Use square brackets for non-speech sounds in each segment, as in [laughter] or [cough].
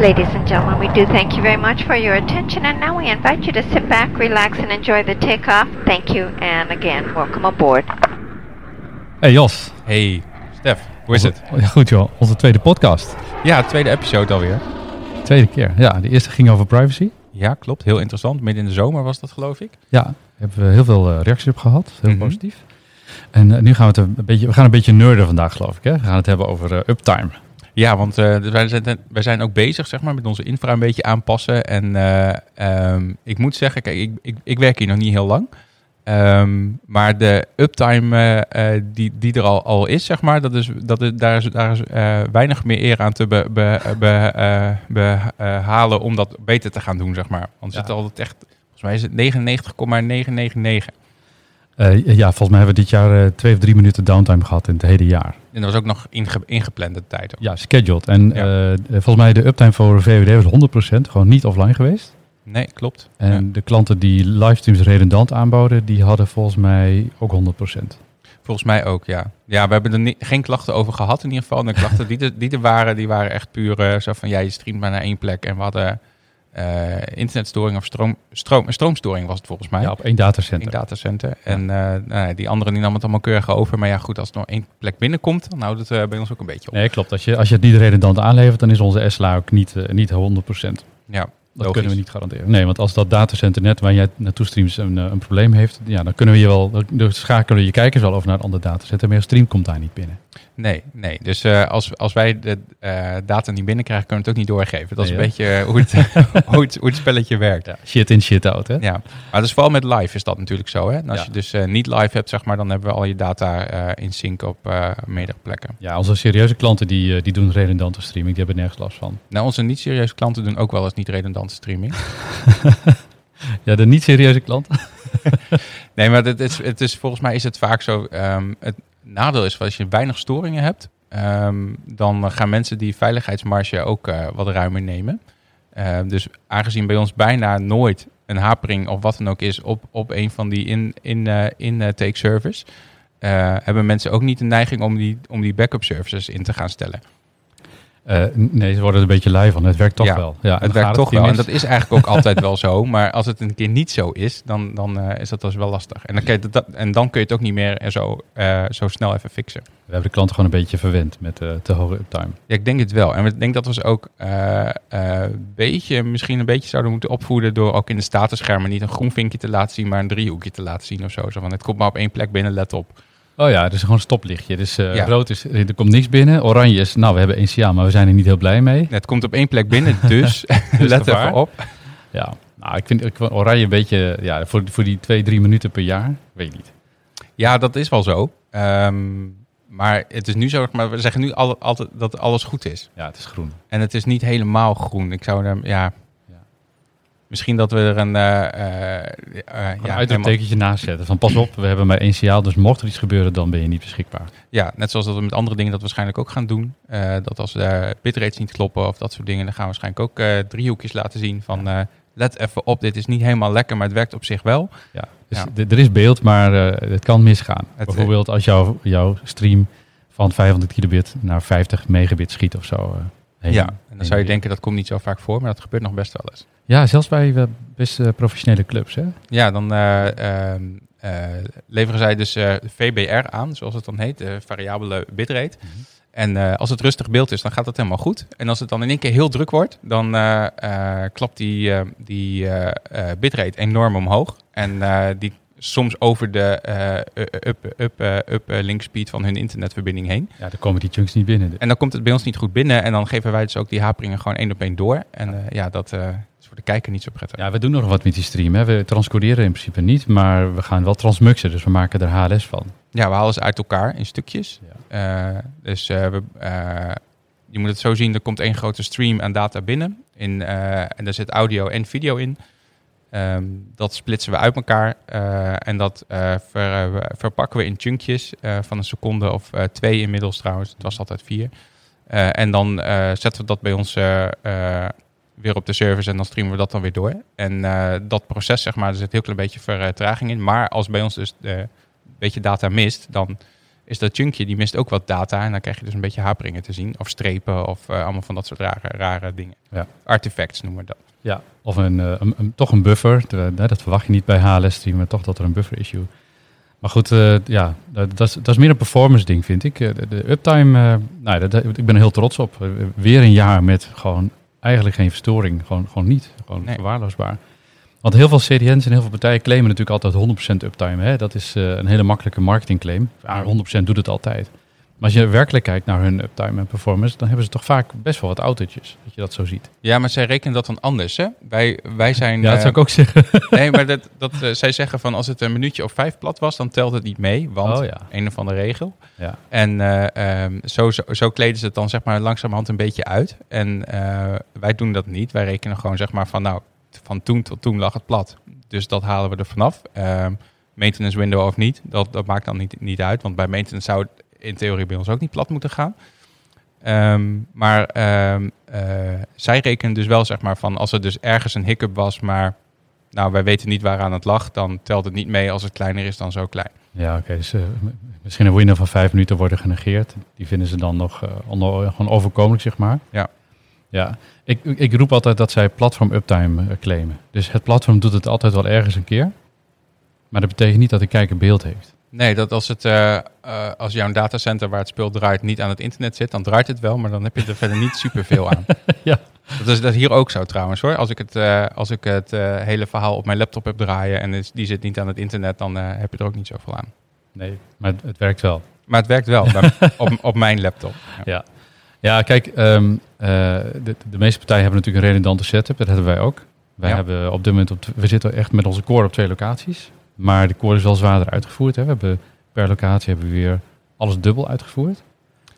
Ladies and gentlemen, we do thank you very much for your attention, and now we invite you to sit back, relax, and enjoy the takeoff. Thank you, and again, welcome aboard. Hey Jos. Hey, Stef, hoe is het? Ja, goed joh, onze tweede podcast. Ja, tweede episode alweer. Tweede keer. Ja, de eerste ging over privacy. Ja, klopt. Heel interessant. Midden in de zomer was dat, geloof ik. Ja, daar hebben we heel veel eh, reacties op gehad. Heel Mhm. positief. En eh, nu gaan we het een beetje, we gaan een beetje nerden vandaag geloof ik. Hè? We gaan het hebben over eh, uptime. Ja, want dus wij, zijn, wij zijn ook bezig zeg maar, met onze infra een beetje aanpassen. En eh, ehm, ik moet zeggen, kijk, ik, ik, ik werk hier nog niet heel lang. Ehm, maar de uptime eh, die, die er al, al is, zeg maar, dat is, dat is, daar is, daar is weinig meer eer aan te be, be, be, behalen om dat beter te gaan doen, zeg maar. Want Ja. het is altijd echt, volgens mij is het 99,999. Eh, ja, volgens mij hebben we dit jaar eh, twee of drie minuten downtime gehad in het hele jaar. En dat was ook nog inge, ingeplande tijd. ook. Ja, scheduled. En Ja. eh, volgens mij de uptime voor VVD was 100%, gewoon niet offline geweest. Nee, klopt. En Ja. de klanten die livestreams redundant aanboden, die hadden volgens mij ook 100%. Volgens mij ook, ja. Ja, we hebben er geen klachten over gehad in ieder geval. En de klachten die er, die er waren, die waren echt puur zo van... ja, je streamt maar naar één plek. En we hadden eh, internetstoring of stroom, stroom, stroomstoring was het volgens mij. Ja, op één datacenter. in datacenter. En eh, nou die anderen die namen het allemaal keurig over. Maar ja, goed, als er nog één plek binnenkomt... dan houdt het eh, bij ons ook een beetje op. Nee, klopt. Als je, als je het niet redundant aanlevert, dan is onze SLA ook niet, niet 100%. Ja, Dat logisch. kunnen we niet garanderen. Nee, want als dat datacenter net waar jij naartoe streamt een, een probleem heeft, ja, dan kunnen we je wel, dan- schakelen je kijkers wel over naar een ander datacenter, maar je stream komt daar niet binnen. Nee, nee. Dus eh, als, als wij de eh, data niet binnenkrijgen, kunnen we het ook niet doorgeven. Dat is Nee, een beetje hoe, het, [laughs] hoe, het, hoe het spelletje werkt. Ja, shit in, shit out, hè? Ja, maar dus vooral met live is dat natuurlijk zo. Hè? En als Ja. je dus eh, niet live hebt, zeg maar, dan hebben we al je data in sync op meerdere plekken. Ja, onze serieuze klanten die, die doen redundante streaming, die hebben nergens last van. Nou, onze niet-serieuze klanten doen ook wel eens niet redundante streaming. [laughs] Ja, de niet serieuze klanten? [laughs] nee, maar het is, het is, volgens mij is het vaak zo. ehm, het nadeel is, als je weinig storingen hebt, ehm, dan gaan mensen die veiligheidsmarge ook eh, wat ruimer nemen. Ehm, dus aangezien bij ons bijna nooit een hapering of wat dan ook is op, op een van die in, in, eh, in eh, take service, hebben mensen ook niet de neiging om die, om die backup services in te gaan stellen. Eh, nee, ze worden er een beetje lui van. Het werkt toch Ja, wel. Ja, het werkt toch wel. En dat is eigenlijk ook altijd wel zo. [laughs] Maar als het een keer niet zo is, dan, dan eh, is dat dus wel lastig. En dan, kun je dat, en dan kun je het ook niet meer eh, zo, zo snel even fixen. We hebben de klanten gewoon een beetje verwend met te hoge uptime. Ja, ik denk het wel. En ik denk dat we ze ook een beetje, misschien een beetje zouden moeten opvoeden door ook in de statusschermen niet een groen vinkje te laten zien, maar een driehoekje te laten zien of zo. Zo van, het komt maar op één plek binnen, let op. Oh ja, het is gewoon een stoplichtje. Dus Ja. rood is, er komt niks binnen. Oranje is, nou we hebben NCA, maar we zijn er niet heel blij mee. Het komt op één plek binnen, [laughs] dus let gevaar. even op. Ja, nou, ik vind, ik vind oranje een beetje, ja, voor, voor die twee, drie minuten per jaar, weet ik niet. Ja, dat is wel zo. Ehm, maar het is nu zo, maar we zeggen nu al, altijd dat alles goed is. Ja, het is groen. En het is niet helemaal groen. Ik zou er, ja... Misschien dat we er een... eh, eh, Ja, ja, een uitroeptekentje naast zetten. Van pas op, we hebben maar één signaal, dus mocht er iets gebeuren, dan ben je niet beschikbaar. ja, net zoals dat we met andere dingen dat waarschijnlijk ook gaan doen. Dat als de bitrates niet kloppen of dat soort dingen... dan gaan we waarschijnlijk ook eh, driehoekjes laten zien van... let even op, dit is niet helemaal lekker, maar het werkt op zich wel. Ja, dus Ja. er is beeld, maar het kan misgaan. Het- Bijvoorbeeld als jouw, jouw stream van 500 kilobit naar 50 megabit schiet of zo. heen- ja, en dan zou je denken dat komt niet zo vaak voor, maar dat gebeurt nog best wel eens. Ja, zelfs bij eh, best eh, professionele clubs, hè? Ja, dan eh, ehm, eh, leveren zij dus VBR aan, zoals het dan heet, de variabele bitrate. Mhm. En als het rustig beeld is, dan gaat dat helemaal goed. En als het dan in één keer heel druk wordt, dan eh, klapt die, die bitrate enorm omhoog. En die soms over de up, up, up link speed van hun internetverbinding heen. Ja, dan komen die chunks niet binnen. En dan komt het bij ons niet goed binnen. En dan geven wij dus ook die haperingen gewoon één op één door. En ja, dat de kijker niet zo prettig. Ja, we doen nog wat met die stream. Hè. We transcoderen in principe niet, maar we gaan wel transmuxen. Dus we maken er HLS van. Ja, we halen ze uit elkaar in stukjes. Ja. Eh, dus eh, we, eh, je moet het zo zien, er komt één grote stream aan data binnen. In, en daar zit audio en video in. Ehm, dat splitsen we uit elkaar en dat ver- verpakken we in chunkjes van een seconde of twee inmiddels trouwens. Het was altijd vier. En dan zetten we dat bij eh, weer op de service en dan streamen we dat dan weer door. En eh, dat proces, zeg maar, er zit een heel klein beetje vertraging in. Maar als bij ons dus eh, een beetje data mist, dan is dat chunkje, die mist ook wat data. En dan krijg je dus een beetje haperingen te zien. Of strepen of eh, allemaal van dat soort rare, rare dingen. Ja. Artifacts noemen we dat. Ja, of een, een, een- toch een buffer. De- dat verwacht je niet bij HLS-stream, maar toch dat er een buffer issue. Maar goed, ja, dat, dat, is, dat is meer een performance ding, vind ik. De, de uptime, nou, dat, ik ben er heel trots op. Weer een jaar met gewoon eigenlijk geen verstoring. Gewoon, gewoon niet. Gewoon Nee. verwaarloosbaar. Want heel veel CDN's en heel veel partijen claimen natuurlijk altijd 100% uptime. Hè? Dat is eh, een hele makkelijke marketingclaim. Ja, 100% doet het altijd. Maar als je werkelijk kijkt naar hun uptime en performance, dan hebben ze toch vaak best wel wat outages. Dat je dat zo ziet. Ja, maar zij rekenen dat dan anders. Hè? Wij, wij zijn. Ja, dat eh, zou ik ook zeggen. [laughs] Nee, maar dat, dat, eh, zij zeggen van als het een minuutje of vijf plat was, dan telt het niet mee. Want Oh ja. een of andere regel. Ja. En eh, ehm, zo, zo, zo kleden ze het dan zeg maar langzamerhand een beetje uit. En wij doen dat niet. Wij rekenen gewoon zeg maar van nou, van toen tot toen lag het plat. Dus dat halen we er vanaf. Ehm, maintenance window of niet, dat, dat maakt dan niet, niet uit. Want bij maintenance zou het in theorie bij ons ook niet plat moeten gaan. Ehm, maar ehm, eh, zij rekenen dus wel zeg maar van als er dus ergens een hiccup was, maar nou wij weten niet waaraan het lag, dan telt het niet mee als het kleiner is dan zo klein. Ja, oké. dus eh, misschien een window van vijf minuten worden genegeerd. Die vinden ze dan nog eh, onder, gewoon overkomelijk, zeg maar. Ja. Ja, ik, ik roep altijd dat zij platform uptime claimen. Dus het platform doet het altijd wel ergens een keer. Maar dat betekent niet dat de kijker beeld heeft. Nee, dat als, het, eh, eh, als jouw datacenter waar het speel draait niet aan het internet zit, dan draait het wel, maar dan heb je er verder niet [laughs] superveel aan. [laughs] Ja. Dat is dat is hier ook zo trouwens hoor. Als ik het, eh, als ik het hele verhaal op mijn laptop heb draaien en is- die zit niet aan het internet, dan heb je er ook niet zoveel aan. Nee, maar het, het werkt wel. Maar het werkt wel bij- [laughs] op, op mijn laptop. Ja. Ja, kijk, ehm, eh, de, de meeste partijen hebben natuurlijk een redundante setup. Dat hebben wij ook. Wij Ja. hebben op dit moment, op, we zitten echt met onze core op twee locaties. Maar de core is wel zwaarder uitgevoerd. Hè. We hebben per locatie hebben we weer alles dubbel uitgevoerd.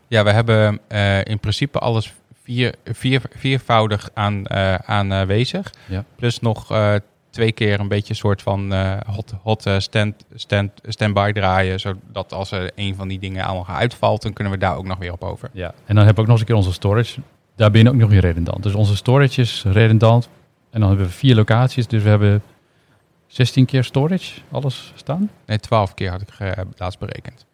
Ja, we hebben eh, in principe alles vier, vier, viervoudig aan, eh, aanwezig. Ja. Plus nog eh, twee keer een beetje een soort van eh, hot, hot eh, stand, stand, standby draaien. Zodat als er een van die dingen allemaal uitvalt, dan kunnen we daar ook nog weer op over. Ja. En dan hebben we ook nog eens een keer onze storage. Daarbinnen ook nog weer redundant. Dus onze storage is redundant. En dan hebben we vier locaties. Dus we hebben 16 keer storage, alles staan. Nee, twaalf keer had ik eh, laatst berekend.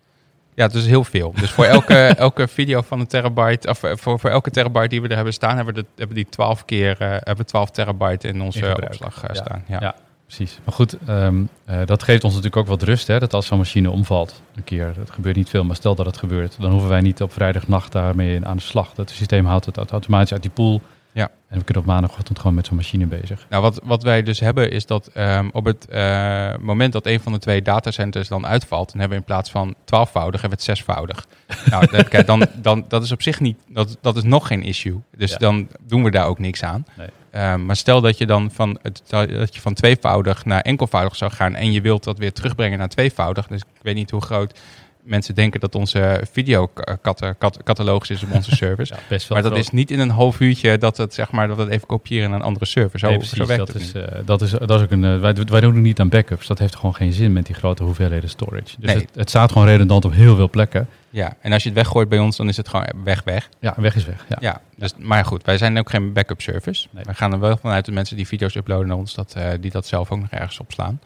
Ja, het is heel veel. Dus voor elke, [laughs] elke video van een terabyte, of eh, voor, voor elke terabyte die we er hebben staan, hebben we, de, hebben die twaalf keer, eh, hebben we 12 terabyte in onze In opslag Ja. staan. Ja. Ja. Precies. Maar goed, ehm, eh, dat geeft ons natuurlijk ook wat rust. Hè, dat als zo'n machine omvalt een keer, dat gebeurt niet veel, maar stel dat het gebeurt, dan hoeven wij niet op vrijdagnacht daarmee aan de slag. Dat systeem haalt het automatisch uit die pool. Ja. En we kunnen op maandagochtend gewoon met zo'n machine bezig. Nou, wat, wat wij dus hebben is dat ehm, op het eh, moment dat een van de twee datacenters dan uitvalt, dan hebben we in plaats van twaalfvoudig, hebben we het zesvoudig. [laughs] nou, dat, kijk, dan, dan, dat is op zich niet, dat, dat is nog geen issue. Dus Ja. dan doen we daar ook niks aan. Nee. Ehm, maar stel dat je dan van, het, dat je van tweevoudig naar enkelvoudig zou gaan en je wilt dat weer terugbrengen naar tweevoudig. Dus ik weet niet hoe groot mensen denken dat onze videocatalogus is op onze. [laughs] Ja, best wel maar dat groot. is niet in een half uurtje dat het, zeg maar, dat het even kopiëren naar een andere server. Zo, Nee, zo precies. werkt Dat het is, eh, dat, is, dat is ook een. eh, wij, wij doen ook niet aan backups. Dat heeft gewoon geen zin met die grote hoeveelheden storage. Dus Nee. het, het staat gewoon redundant op heel veel plekken. Ja, en als je het weggooit bij ons, dan is het gewoon weg, weg. Ja, weg is weg. Ja. Ja, dus, maar goed, wij zijn ook geen backup service. Nee. Wij gaan er wel vanuit de mensen die video's uploaden naar ons, dat, eh, die dat zelf ook nog ergens opslaan.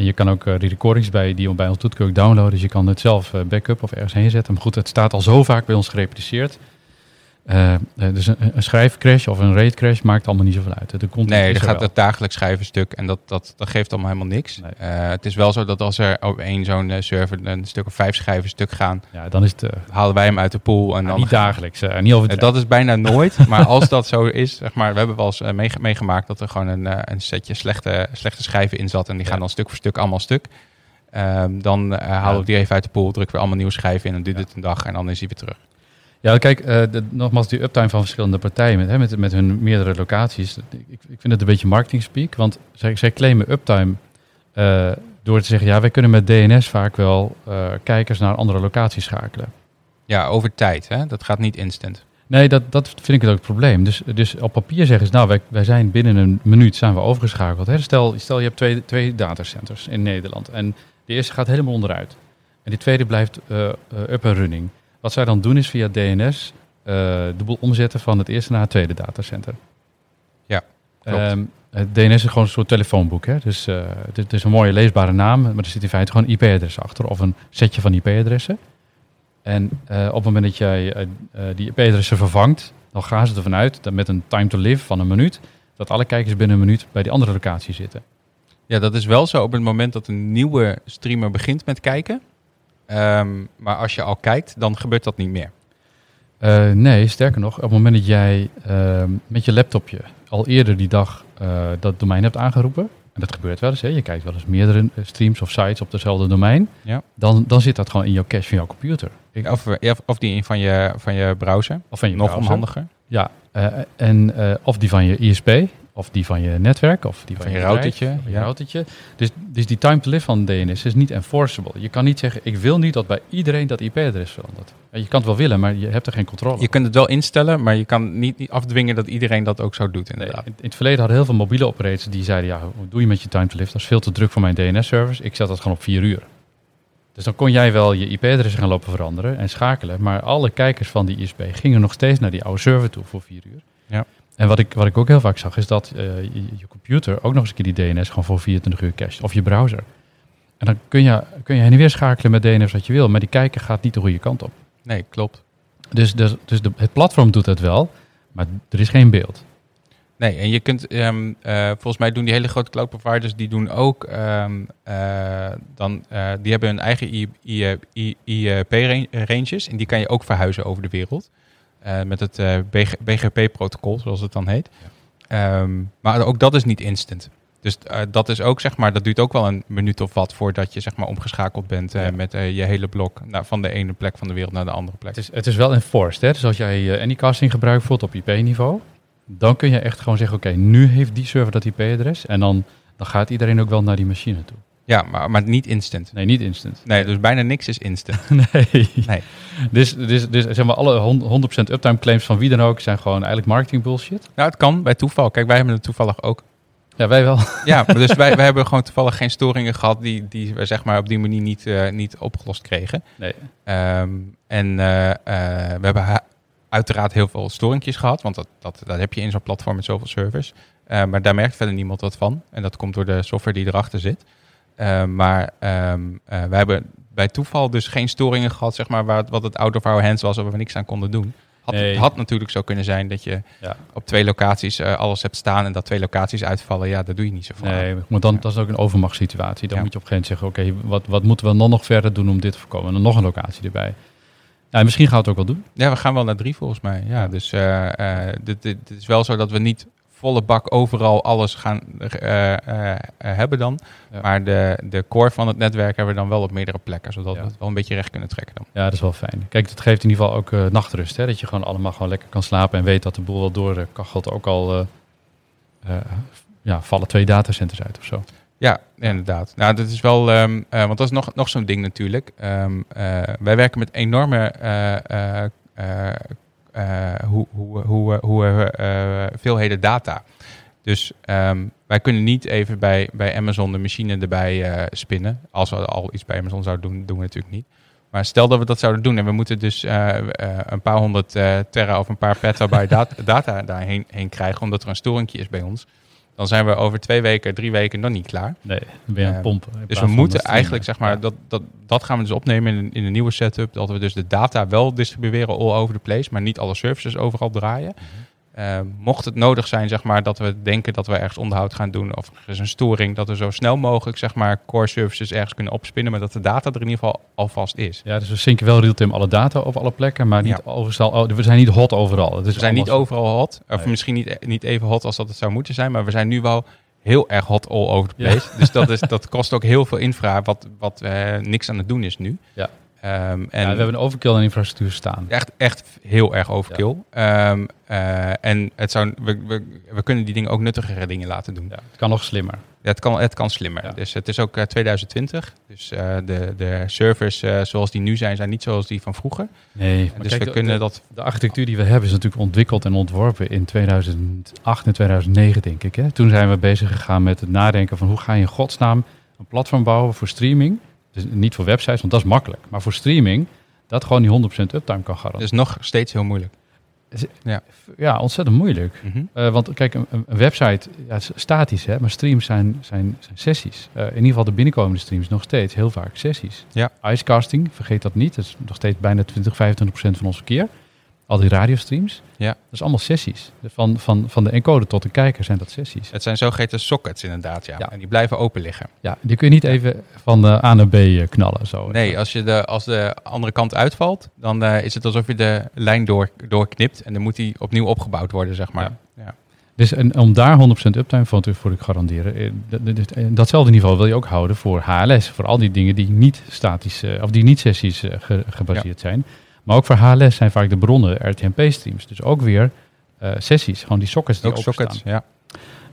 En je kan ook eh, die recordings bij, die bij ons doet, kun je ook downloaden. Dus je kan het zelf eh, backup of ergens heen zetten. Maar goed, het staat al zo vaak bij ons gerepliceerd. Eh, eh, dus een, een schrijfcrash of een raid crash maakt allemaal niet zoveel uit. De content Nee, er gaat het dagelijks schrijven stuk en dat, dat, dat geeft allemaal helemaal niks. Nee. Eh, het is wel zo dat als er op één zo'n server een stuk of vijf schijven stuk gaan, Ja, dan is het halen wij hem uit de pool. En nou, dan niet [laughs] dagelijks. niet over dat is bijna [laughs] nooit, maar als dat zo is, zeg maar, we hebben wel eens meege- meegemaakt dat er gewoon een, een setje slechte, slechte schijven in zat en die Ja. gaan dan stuk voor stuk allemaal stuk. Ehm, dan halen Ja. we die even uit de pool, drukken we allemaal nieuwe schijven in en duurt het een dag en dan is hij weer terug. Ja, kijk, eh, de- nogmaals, die uptime van verschillende partijen met, hè, met, met hun meerdere locaties. Ik, ik vind het een beetje marketing speak, want zij, zij claimen uptime eh, door te zeggen, ja, wij kunnen met DNS vaak wel eh, kijkers naar andere locaties schakelen. Ja, over tijd, hè? dat gaat niet instant. Nee, dat, dat vind ik ook het probleem. Dus, dus op papier zeggen ze, nou, wij, wij zijn binnen een minuut zijn we overgeschakeld. Hè? Stel, stel, je hebt twee, twee datacenters in Nederland en de eerste gaat helemaal onderuit. En die tweede blijft up en running. Wat zij dan doen is via DNS eh, de boel omzetten van het eerste naar het tweede datacenter. Ja. Ehm, het DNS is gewoon een soort telefoonboek. Hè? Dus eh, het, het is een mooie leesbare naam, maar er zit in feite gewoon IP-adres achter of een setje van IP-adressen. En eh, op het moment dat jij die IP-adressen vervangt, dan gaan ze ervan uit dat met een time to live van een minuut, dat alle kijkers binnen een minuut bij die andere locatie zitten. Ja, dat is wel zo op het moment dat een nieuwe streamer begint met kijken. Ehm, maar als je al kijkt, dan gebeurt dat niet meer. Eh, nee, sterker nog, op het moment dat jij ehm, met je laptopje al eerder die dag eh, dat domein hebt aangeroepen, en dat gebeurt wel eens, hè, je kijkt wel eens meerdere eh, streams of sites op dezelfde domein, Ja. dan, dan zit dat gewoon in jouw cache van jouw computer. Ik- Of, of die in van je, van je browser. of van je Nog browser. onhandiger. Ja, en, of die van je ISP, of die van je netwerk, of die van, Van je routertje, je ja. routertje. Dus, dus die time to live van DNS is niet enforceable. Je kan niet zeggen, ik wil niet dat bij iedereen dat IP-adres verandert. Je kan het wel willen, maar je hebt er geen controle Je kunt het wel instellen, maar je kan niet, afdwingen dat iedereen dat ook zo doet Nee, inderdaad. in, in het verleden hadden heel veel mobiele operators die zeiden, ja, wat doe je met je time to live? Dat is veel te druk voor mijn DNS-service. Ik zet dat gewoon op vier uur. Dus dan kon jij wel je IP-adres gaan lopen veranderen en schakelen. Maar alle kijkers van die ISP gingen nog steeds naar die oude server toe voor vier uur. Ja. En wat ik, wat ik ook heel vaak zag, is dat eh, je, je computer ook nog eens een keer die DNS gewoon voor 24 uur cache. Of je browser. En dan kun je, kun je heen en weer schakelen met DNS wat je wil. Maar die kijker gaat niet de goede kant op. Nee, klopt. Dus, dus, dus de, het platform doet het wel, maar er is geen beeld. Nee, en je kunt, ehm, eh, volgens mij doen die hele grote cloud providers, die doen ook, ehm, eh, dan, eh, die hebben hun eigen IP-ranges en die kan je ook verhuizen over de wereld. Eh, met het eh, BGP-protocol, zoals het dan heet. Ehm, maar ook dat is niet instant. Dus eh, dat is ook, zeg maar, dat duurt ook wel een minuut of wat voordat je, zeg maar, omgeschakeld bent Ja. met je hele blok nou, van de ene plek van de wereld naar de andere plek. Het is, het is wel enforced. Hè? Dus als jij Anycasting gebruikt bijvoorbeeld op IP-niveau, dan kun je echt gewoon zeggen, oké, nu heeft die server dat IP-adres. En dan, dan gaat iedereen ook wel naar die machine toe. Ja, maar, maar niet instant. Nee, niet instant. Nee, dus bijna niks is instant. [laughs] nee. Nee. Dus, dus, dus zeg maar, alle hon- 100% uptime claims van wie dan ook zijn gewoon eigenlijk marketing bullshit. Nou, het kan bij toeval. Kijk, wij hebben het toevallig ook. Ja, wij wel. Ja, [laughs] dus wij, wij hebben gewoon toevallig geen storingen gehad die, die we zeg maar op die manier niet, eh, niet opgelost kregen. Nee. Ehm, en eh, eh, we hebben uiteraard heel veel storingjes gehad, want dat, dat, dat heb je in zo'n platform met zoveel servers. Maar daar merkt verder niemand wat van. En dat komt door de software die erachter zit. Maar ehm eh, we hebben bij toeval dus geen storingen gehad, zeg maar, waar, wat het out of our hands was, waar we niks aan konden doen. Had, Nee. Het had natuurlijk zo kunnen zijn dat je Ja. op twee locaties eh, alles hebt staan en dat twee locaties uitvallen. Ja, daar doe je niet zo van. Nee, maar dan, dat is ook een overmachtssituatie. Dan Ja. moet je op een gegeven moment zeggen, oké, wat, wat moeten we dan nog verder doen om dit te voorkomen? En dan nog een locatie erbij. Ja, misschien gaan we het ook wel doen. Ja, we gaan wel naar drie volgens mij. Ja, dus eh, eh, dit, dit, dit is wel zo dat we niet volle bak overal alles gaan eh, eh, hebben dan. Ja. Maar de, de core van het netwerk hebben we dan wel op meerdere plekken. Zodat Ja. we het wel een beetje recht kunnen trekken dan. Ja, dat is wel fijn. Kijk, het geeft in ieder geval ook eh, nachtrust. Hè? Dat je gewoon allemaal gewoon lekker kan slapen en weet dat de boel wel doorkachelt. Ook al ja, vallen twee datacenters uit of zo. Ja, inderdaad. Nou, dat is wel, ehm, eh, want dat is nog, nog zo'n ding natuurlijk. Ehm, eh, wij werken met enorme hoe, hoe, hoe, hoe, eh, veelheden data. Dus ehm, wij kunnen niet even bij, bij Amazon de machine erbij eh, spinnen. Als we al iets bij Amazon zouden doen, doen we natuurlijk niet. Maar stel dat we dat zouden doen en we moeten dus eh, eh, een paar honderd eh, terra of een paar petabyte data, [laughs] data daarheen heen krijgen, omdat er een storingje is bij ons. Dan zijn we over twee weken, drie weken nog niet klaar. Nee, dan ben je aan het Eh, pompen. Dus we moeten eigenlijk, zeg maar, dat, dat, dat gaan we dus opnemen in, in een nieuwe setup. Dat we dus de data wel distribueren all over the place, maar niet alle services overal draaien. Mhm. Eh, mocht het nodig zijn, zeg maar, dat we denken dat we ergens onderhoud gaan doen of er is een storing, dat we zo snel mogelijk, zeg maar, core services ergens kunnen opspinnen, maar dat de data er in ieder geval alvast is. Ja, dus we zinken wel real-time alle data op alle plekken, maar niet overal. Oh, we zijn niet hot overal. Het is We zijn niet overal hot, of Nee. misschien niet, niet even hot als dat het zou moeten zijn, maar we zijn nu wel heel erg hot all over the Ja. place. Dus dat, is, dat kost ook heel veel infra, wat, wat eh, niks aan het doen is nu. Ja. Ehm, en Ja, we hebben een overkill aan infrastructuur staan. echt, echt heel erg overkill. Ehm, eh, en het zou, we, we, we kunnen die dingen ook nuttigere dingen laten doen. Ja, het kan nog slimmer. Ja, het, kan, het kan slimmer. Dus het is ook eh, 2020. Dus eh, de, de servers eh, zoals die nu zijn, zijn niet zoals die van vroeger. Nee, dus we kunnen dat... De architectuur die we hebben is natuurlijk ontwikkeld en ontworpen in 2008 en 2009, denk ik. Hè? Toen zijn we bezig gegaan met het nadenken van hoe ga je in godsnaam een platform bouwen voor streaming. Dus niet voor websites, want dat is makkelijk. Maar voor streaming, dat gewoon die 100% uptime kan garanderen. Dat is nog steeds heel moeilijk. Ja. ja, ontzettend moeilijk. Mhm. Eh, want kijk, een, een website ja, is statisch, hè, maar streams zijn, zijn, zijn sessies. Eh, in ieder geval de binnenkomende streams nog steeds heel vaak sessies. Ja. Icecasting, vergeet dat niet. Dat is nog steeds bijna 20, 25 procent van ons verkeer. Al die radiostreams. Ja. Dat is allemaal sessies. Van, van, van de encoder tot de kijker zijn dat sessies. Het zijn zogeheten sockets inderdaad, ja. Ja. En die blijven open liggen. Ja, die kun je niet even van de A naar B eh, knallen. Zo. Nee, als, je de, als de andere kant uitvalt, dan eh, is het alsof je de lijn door, doorknipt. En dan moet die opnieuw opgebouwd worden, zeg maar. Ja. Dus en om daar 100% uptime van te, voor te garanderen, eh, dat- dat- dat- datzelfde niveau wil je ook houden voor HLS. Voor al die dingen die niet statisch, eh, of die niet sessies eh, ge- gebaseerd zijn. Maar ook voor HLS zijn vaak de bronnen RTMP-streams. Dus ook weer eh, sessies, gewoon die sockets die Ook sockets, ja.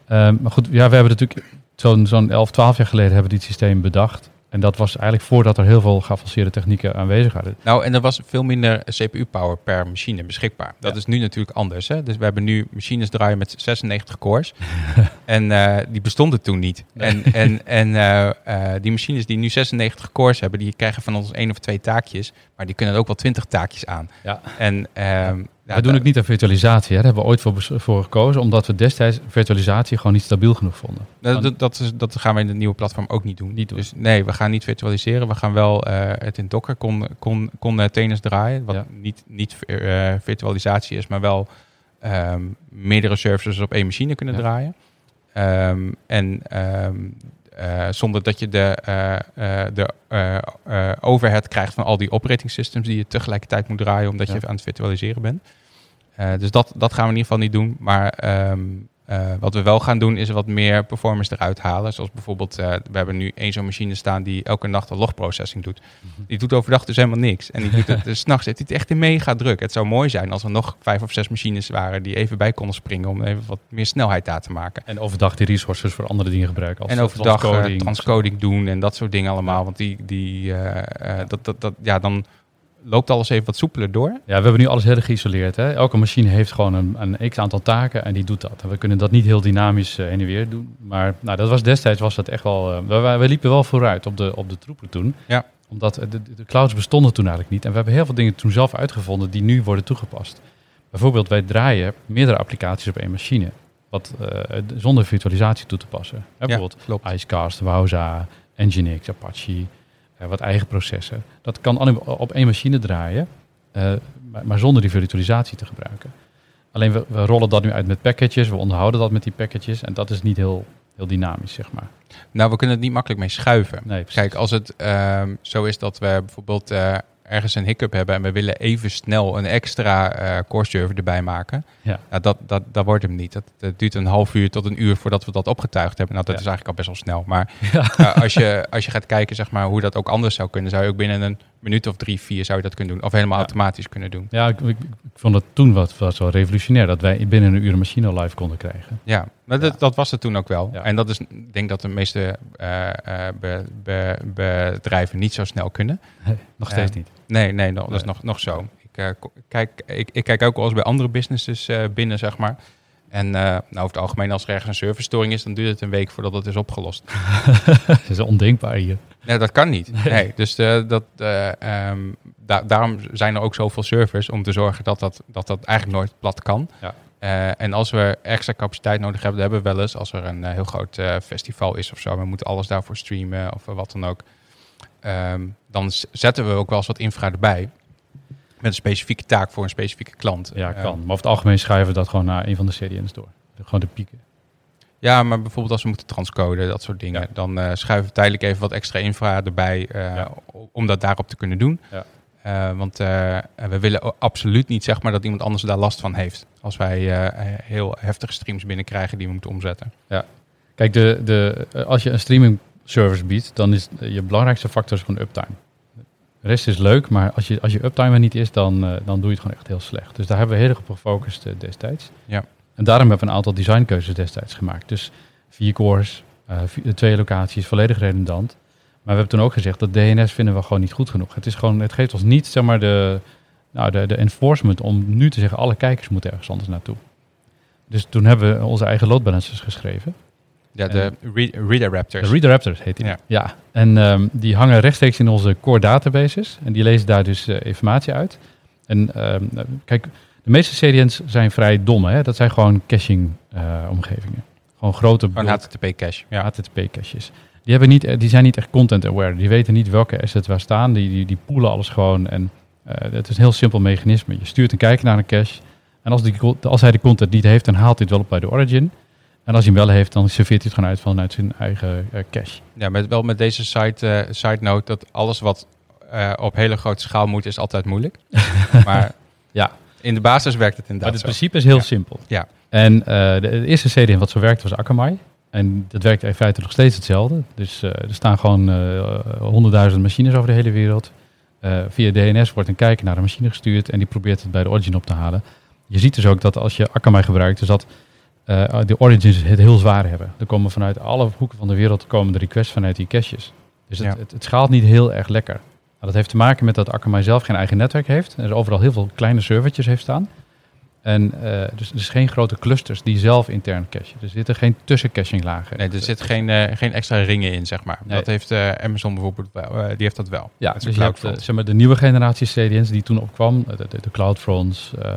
Ehm, maar goed, ja, we hebben natuurlijk zo'n zo'n 11, 12 jaar geleden hebben we dit systeem bedacht. En dat was eigenlijk voordat er heel veel geavanceerde technieken aanwezig waren. Nou, en er was veel minder CPU-power per machine beschikbaar. Dat Ja. is nu natuurlijk anders. Hè? Dus we hebben nu machines draaien met 96 cores. [laughs] en eh, die bestonden toen niet. En, en, en eh, eh, die machines die nu 96 cores hebben, die krijgen van ons één of twee taakjes. Maar die kunnen ook wel 20 taakjes aan. Ja. En, ehm, ja, we doen ook niet aan virtualisatie. Hè. Daar hebben we ooit voor, voor gekozen, omdat we destijds virtualisatie gewoon niet stabiel genoeg vonden. Dat, dat, is, dat gaan we in het nieuwe platform ook niet doen. Niet doen. Dus nee, we gaan niet virtualiseren. We gaan wel eh, het in Docker con, con, containers draaien. Wat Ja. niet, niet eh, virtualisatie is, maar wel ehm, meerdere services op één machine kunnen Ja. draaien. Ehm, en ehm, eh, zonder dat je de, eh, de overhead krijgt van al die operating systems die je tegelijkertijd moet draaien omdat Ja. je aan het virtualiseren bent. Dus dat, dat gaan we in ieder geval niet doen. Maar ehm, eh, wat we wel gaan doen is wat meer performance eruit halen. Zoals bijvoorbeeld, eh, we hebben nu één zo'n machine staan die elke nacht een logprocessing doet. Die doet overdag dus helemaal niks. En die doet het dus [laughs] 's nachts. Het is echt een mega druk. Het zou mooi zijn als er nog vijf of zes machines waren die even bij konden springen om even wat meer snelheid daar te maken. En overdag die resources voor andere dingen gebruiken. Als En overdag eh, transcoding. transcoding doen en dat soort dingen allemaal. Want die, die, dat, dat, dat, ja, dan loopt alles even wat soepeler door. Ja, we hebben nu alles heel erg geïsoleerd. Hè? Elke machine heeft gewoon een, een x aantal taken en die doet dat. En we kunnen dat niet heel dynamisch eh, heen en weer doen. Maar nou, dat was destijds was dat echt wel. eh, we, we, we liepen wel vooruit op de, op de troepen toen. Ja. Omdat eh, de, de clouds bestonden toen eigenlijk niet. En we hebben heel veel dingen toen zelf uitgevonden die nu worden toegepast. Bijvoorbeeld, wij draaien meerdere applicaties op één machine. Wat zonder virtualisatie toe te passen. Hè, bijvoorbeeld. Icecast, Wowza, Nginx, Apache, wat eigen processen. Dat kan op één machine draaien, eh, maar, maar zonder die virtualisatie te gebruiken. Alleen we, we rollen dat nu uit met packages, we onderhouden dat met die packages en dat is niet heel, heel dynamisch, zeg maar. Nou, we kunnen het niet makkelijk mee schuiven. Nee. Kijk, als het ehm, zo is dat we bijvoorbeeld eh, ergens een hiccup hebben en we willen even snel een extra eh core server erbij maken, Ja. nou, dat, dat, dat wordt hem niet. Dat, dat duurt een half uur tot een uur voordat we dat opgetuigd hebben. Nou, dat Ja. is eigenlijk al best wel snel. Maar [laughs] Ja. eh, als, je, als je gaat kijken zeg maar, hoe dat ook anders zou kunnen, zou je ook binnen een minuut of drie, vier zou je dat kunnen doen. Of helemaal Ja. automatisch kunnen doen. Ja, ik, ik, ik vond het toen wat, was wel revolutionair dat wij binnen een uur een machine live konden krijgen. Ja, maar dat, dat was het toen ook wel. En dat is, ik denk dat de meeste eh, be- be- bedrijven niet zo snel kunnen. [laughs] Nog steeds niet. Nee, nee, dat is nog, nog zo. Ik, eh, kijk, ik, ik kijk ook wel eens bij andere businesses eh, binnen, zeg maar. En eh, nou, over het algemeen, als er ergens een servicestoring is, dan duurt het een week voordat het is opgelost. [laughs] Het is ondenkbaar hier. Nee, dat kan niet. Nee. Nee. dus dat, eh, ehm, da- daarom zijn er ook zoveel servers om te zorgen dat dat, dat, dat eigenlijk nooit plat kan. Ja. En als we extra capaciteit nodig hebben, dat hebben we wel eens als er een heel groot festival is of zo. We moeten alles daarvoor streamen of wat dan ook. Ehm, dan zetten we ook wel eens wat infra erbij. Met een specifieke taak voor een specifieke klant. Ja, kan. Maar over het algemeen schuiven we dat gewoon naar een van de CDN's door. Gewoon de pieken. Ja, maar bijvoorbeeld als we moeten transcoden, dat soort dingen, Ja. dan eh, schuiven we tijdelijk even wat extra infra erbij eh, Ja. om dat daarop te kunnen doen. Ja. Eh, want we willen absoluut niet zeg maar, dat iemand anders daar last van heeft. Als wij heel heftige streams binnenkrijgen die we moeten omzetten. Kijk, de, de, als je een streaming service biedt, dan is je belangrijkste factor is gewoon uptime. De rest is leuk, maar als je, als je uptime er niet is, dan, eh, dan doe je het gewoon echt heel slecht. Dus daar hebben we heel erg op gefocust eh, destijds. Ja. En daarom hebben we een aantal designkeuzes destijds gemaakt. Dus vier cores, eh, twee locaties, volledig redundant. Maar we hebben toen ook gezegd dat DNS vinden we gewoon niet goed genoeg. Het, is gewoon, het geeft ons niet zeg maar, de, nou, de, de enforcement om nu te zeggen alle kijkers moeten ergens anders naartoe. Dus toen hebben we onze eigen load balancers geschreven. Ja, de re- redirectors. De Redirectors heet die. Ja. Ja. En ehm, die hangen rechtstreeks in onze core databases. En die lezen daar dus eh, informatie uit. En ehm, kijk, De meeste CDN's zijn vrij dom. Hè? Dat zijn gewoon caching-omgevingen. gewoon grote Gewoon bulk HTTP cache. Ja. HTTP-caches. Die, hebben niet, eh, die zijn niet echt content-aware. Die weten niet welke assets waar staan. Die, die, die poelen alles gewoon. En eh, het is een heel simpel mechanisme. Je stuurt een kijker naar een cache. En als, die, als hij de content niet heeft, dan haalt hij het wel op bij de origin. En als hij hem wel heeft, dan serveert hij het gewoon uit vanuit zijn eigen eh, cache. Ja, met, wel met deze side, eh, side note dat alles wat eh, op hele grote schaal moet, is altijd moeilijk. [laughs] maar Ja. in de basis werkt het Maar inderdaad het zo. principe is heel Ja. simpel. Ja. En de, de eerste CDN wat zo werkte was Akamai. En dat werkt in feite nog steeds hetzelfde. Dus er staan gewoon honderdduizend machines over de hele wereld. Via DNS wordt een kijker naar een machine gestuurd en die probeert het bij de origin op te halen. Je ziet dus ook dat als je Akamai gebruikt, dus dat eh, de origins het heel zwaar hebben. Er komen vanuit alle hoeken van de wereld komen de requests vanuit die caches. Dus het, Ja. het, het schaalt niet heel erg lekker. Nou, dat heeft te maken met dat Akamai zelf geen eigen netwerk heeft. En er overal heel veel kleine servertjes heeft staan. En eh, dus, dus geen grote clusters die zelf intern cachen. Er zitten geen tussencachinglagen. Nee, er zit geen, eh, geen extra ringen in, zeg maar. Nee. Dat heeft eh, Amazon bijvoorbeeld wel. die heeft dat wel. Ja, dus je hebt zeg maar, de nieuwe generatie CDN's die toen opkwam, de, de, de CloudFronts, ehm,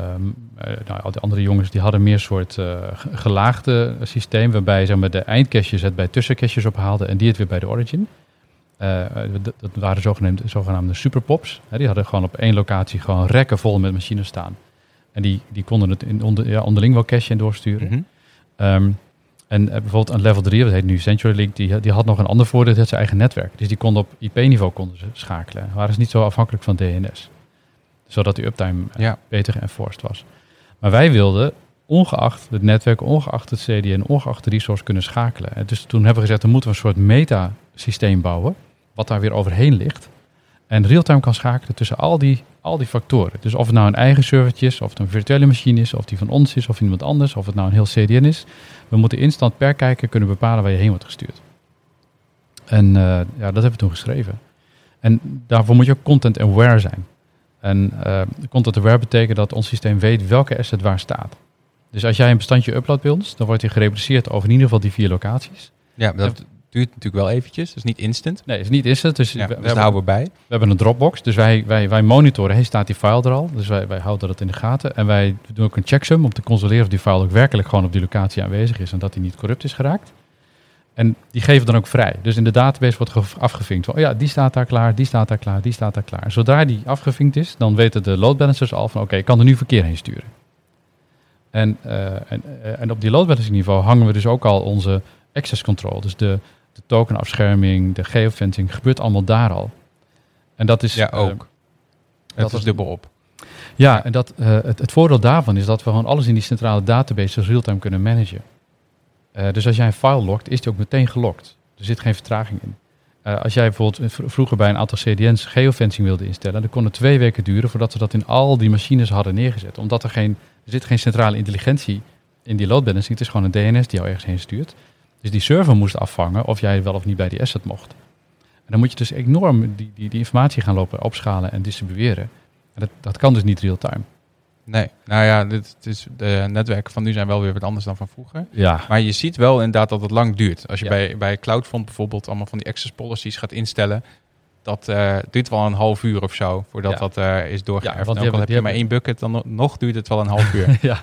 eh, nou, al die andere jongens, die hadden meer soort ge- gelaagde systeem, waarbij zeg maar, de eindcaches het bij tussencaches ophaalde en die het weer bij de origin. Dat, dat waren zogenaamde, zogenaamde superpops. Hè, die hadden gewoon op één locatie gewoon rekken vol met machines staan. En die, die konden het in onder, ja, onderling wel cachen en doorsturen. Mhm. Ehm, en eh, bijvoorbeeld een level 3, dat heet nu CenturyLink, die, die had nog een ander voordeel, dat had zijn eigen netwerk. Dus die konden op IP-niveau konden ze schakelen. Waren ze niet zo afhankelijk van DNS. Zodat die uptime eh, Ja. beter geënforced was. Maar wij wilden, ongeacht het netwerk, ongeacht het CDN, ongeacht de resource kunnen schakelen. En dus toen hebben we gezegd, dan moeten we een soort meta-systeem bouwen, wat daar weer overheen ligt. En real-time kan schakelen tussen al die, al die factoren. Dus of het nou een eigen servertje is, of het een virtuele machine is, of die van ons is, of iemand anders, of het nou een heel CDN is. We moeten instant per kijker kunnen bepalen waar je heen wordt gestuurd. En eh, ja, dat hebben we toen geschreven. En daarvoor moet je ook content aware zijn. En eh, content aware betekent dat ons systeem weet welke asset waar staat. Dus als jij een bestandje uploadt bij ons, dan wordt die gerepliceerd over in ieder geval die vier locaties. Ja, dat duurt natuurlijk wel eventjes. Dat is niet instant. Nee, het is niet instant. Dus, Ja, we, dus hebben, houden we bij. we hebben een Dropbox. Dus wij, wij, wij monitoren, hey, staat die file er al? Dus wij, wij houden dat in de gaten. En wij doen ook een checksum om te controleren of die file ook werkelijk gewoon op die locatie aanwezig is en dat die niet corrupt is geraakt. En die geven dan ook vrij. Dus in de database wordt ge- afgevinkt. Van, oh ja, die staat daar klaar, die staat daar klaar, die staat daar klaar. En zodra die afgevinkt is, dan weten de load balancers al van oké, ik kan er nu verkeer heen sturen. En, eh, en, eh, en op die load balancing niveau hangen we dus ook al onze access control. Dus de, de tokenafscherming, de geofencing, gebeurt allemaal daar al. En dat is... Ja, eh, ook. Het is was- dubbel op. ja, en dat, eh, het, het voordeel daarvan is dat we gewoon alles in die centrale database real-time kunnen managen. Eh, dus als jij een file logt, is die ook meteen gelokt. Er zit geen vertraging in. Als jij bijvoorbeeld vroeger bij een aantal CDN's geofencing wilde instellen, dan kon het twee weken duren voordat ze dat in al die machines hadden neergezet. Omdat er geen, er zit geen centrale intelligentie in die load balancing. Het is gewoon een DNS die jou ergens heen stuurt. Dus die server moest afvangen of jij wel of niet bij die asset mocht. En dan moet je dus enorm die, die, die informatie gaan lopen opschalen en distribueren. En dat, dat kan dus niet real-time. Nee, nou ja, dit, het is, de netwerken van nu zijn wel weer wat anders dan van vroeger. Ja, Maar je ziet wel inderdaad dat het lang duurt. Als je Ja. bij, bij CloudFront bijvoorbeeld allemaal van die access policies gaat instellen, dat eh, duurt wel een half uur of zo voordat Ja. dat eh, is doorgeërfd. Ja, want ook al heb je maar één bucket, dan no- nog duurt het wel een half [laughs] uur. ja.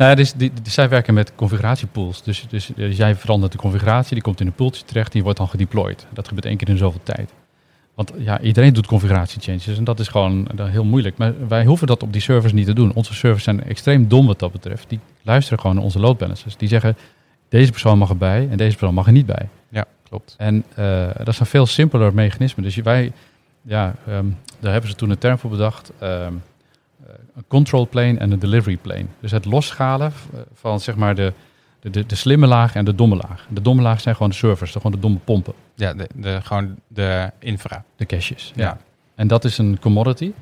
Nou, dus die, die- zij werken met configuratiepools. Dus, dus eh, jij verandert de configuratie, die komt in een pooltje terecht, die wordt dan gedeployed. Dat gebeurt één keer in zoveel tijd. Want ja, iedereen doet configuratiechanges en dat is gewoon eh, heel moeilijk. Maar wij hoeven dat op die servers niet te doen. Onze servers zijn extreem dom wat dat betreft. Die luisteren gewoon naar onze load balancers. Die zeggen, deze persoon mag erbij en deze persoon mag er niet bij. ja, klopt. En eh, dat is een veel simpeler mechanisme. Dus wij, ja, ehm, daar hebben ze toen een term voor bedacht. ehm, eh, een control plane en een delivery plane. Dus het losschalen v- van zeg maar de, de, de, slimme laag en de domme laag. De domme laag zijn gewoon de servers, gewoon de domme pompen, Ja, de, de, gewoon de infra. de caches. Ja. En dat is een commodity.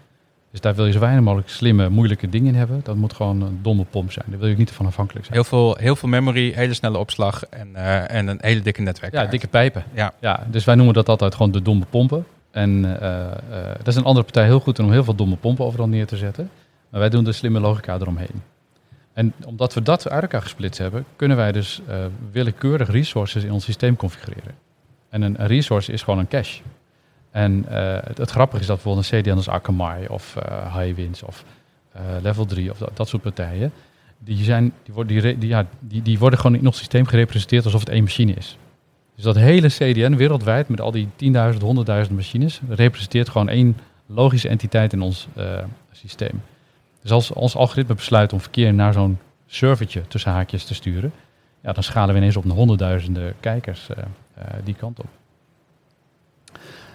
Dus daar wil je zo weinig mogelijk slimme, moeilijke dingen in hebben. Dat moet gewoon een domme pomp zijn. Daar wil je niet van afhankelijk zijn. Heel veel, heel veel memory, hele snelle opslag en, eh, en een hele dikke netwerk. Ja, dikke pijpen. Ja. ja. Dus wij noemen dat altijd gewoon de domme pompen. En eh, eh, dat is een andere partij heel goed om heel veel domme pompen overal neer te zetten. Maar wij doen de slimme logica eromheen. En omdat we dat uit elkaar gesplitst hebben, kunnen wij dus eh, willekeurig resources in ons systeem configureren. En een, resource is gewoon een cache. En het, grappige is dat bijvoorbeeld een CDN als Akamai of eh Highwinds of level 3 of dat, soort partijen, die, zijn, die, worden, die, ja, die, die worden gewoon in ons systeem gerepresenteerd alsof het één machine is. Dus dat hele CDN wereldwijd met al die 10.000, 100.000 machines representeert gewoon één logische entiteit in ons eh, systeem. Dus als ons algoritme besluit om verkeer naar zo'n servertje tussen haakjes te sturen, ja, dan schalen we ineens op naar honderdduizenden kijkers eh, eh, die kant op.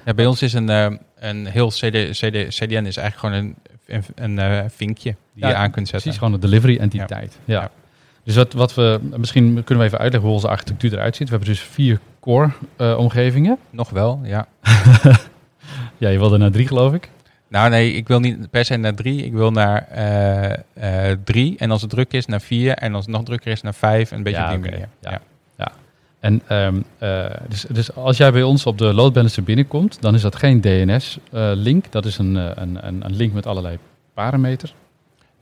Ja, bij ons is een, een heel CD, CD, CDN is eigenlijk gewoon een, een, een vinkje die Ja, je aan kunt zetten. Precies, gewoon een delivery entiteit. Ja. Ja. Dus wat, wat we, misschien kunnen we even uitleggen hoe onze architectuur eruit ziet. We hebben dus vier core eh, omgevingen. Nog wel, ja. [laughs] Ja, je wilde naar drie geloof ik. Nou nee, ik wil niet per se naar drie. Ik wil naar eh, eh, drie. En als het druk is, naar vier. En als het nog drukker is, naar vijf. Een beetje Ja, op die. Ja. Ja. En ehm, eh, dus, dus als jij bij ons op de load balancer binnenkomt, dan is dat geen DNS-link. dat is een, een, een link met allerlei parameters.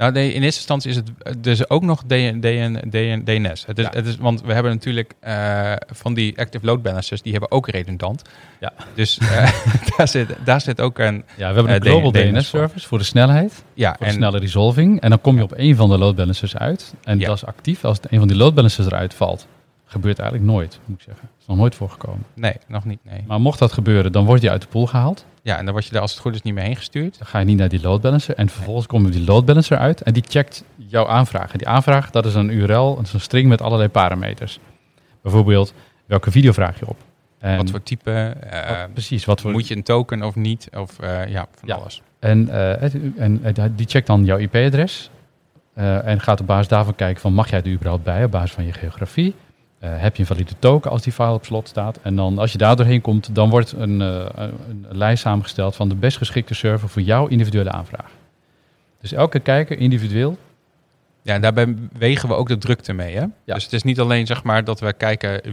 Nou, nee, in eerste instantie is het dus ook nog DN, DN, DN, DNS. Het is, Ja. het is, want we hebben natuurlijk eh, van die active load balancers, die hebben ook redundant. Ja. Dus eh, [laughs] daar, zit, daar zit ook een... Ja, we hebben een Eh, global DNS DNS-service voor de snelheid, Ja, voor de en, snelle resolving. En dan kom je op één van de load balancers uit. En Ja. dat is actief. Als een van die load balancers eruit valt, gebeurt eigenlijk nooit, moet ik zeggen. is nog nooit voorgekomen. nee, nog niet, nee. Maar mocht dat gebeuren, dan word je uit de pool gehaald. Ja, en dan word je daar als het goed is niet meer heen gestuurd. Dan ga je niet naar die load balancer. En vervolgens komt er die load balancer uit. En die checkt jouw aanvraag. En die aanvraag, dat is een URL, dat is een string met allerlei parameters. Bijvoorbeeld, welke video vraag je op? En, wat voor type, eh, wat- precies, wat voor... moet je een token of niet? Of eh, ja, van Ja. alles. En, eh, en die checkt dan jouw IP-adres. en gaat op basis daarvan kijken van mag jij er überhaupt bij op basis van je geografie. Eh, heb je een valide token als die file op slot staat. En dan als je daar doorheen komt, dan wordt een, eh, een, een lijst samengesteld van de best geschikte server voor jouw individuele aanvraag. Dus elke kijker individueel. Ja, en daarbij wegen we ook de drukte mee. Hè? Ja. Dus het is niet alleen zeg maar, dat we kijken eh,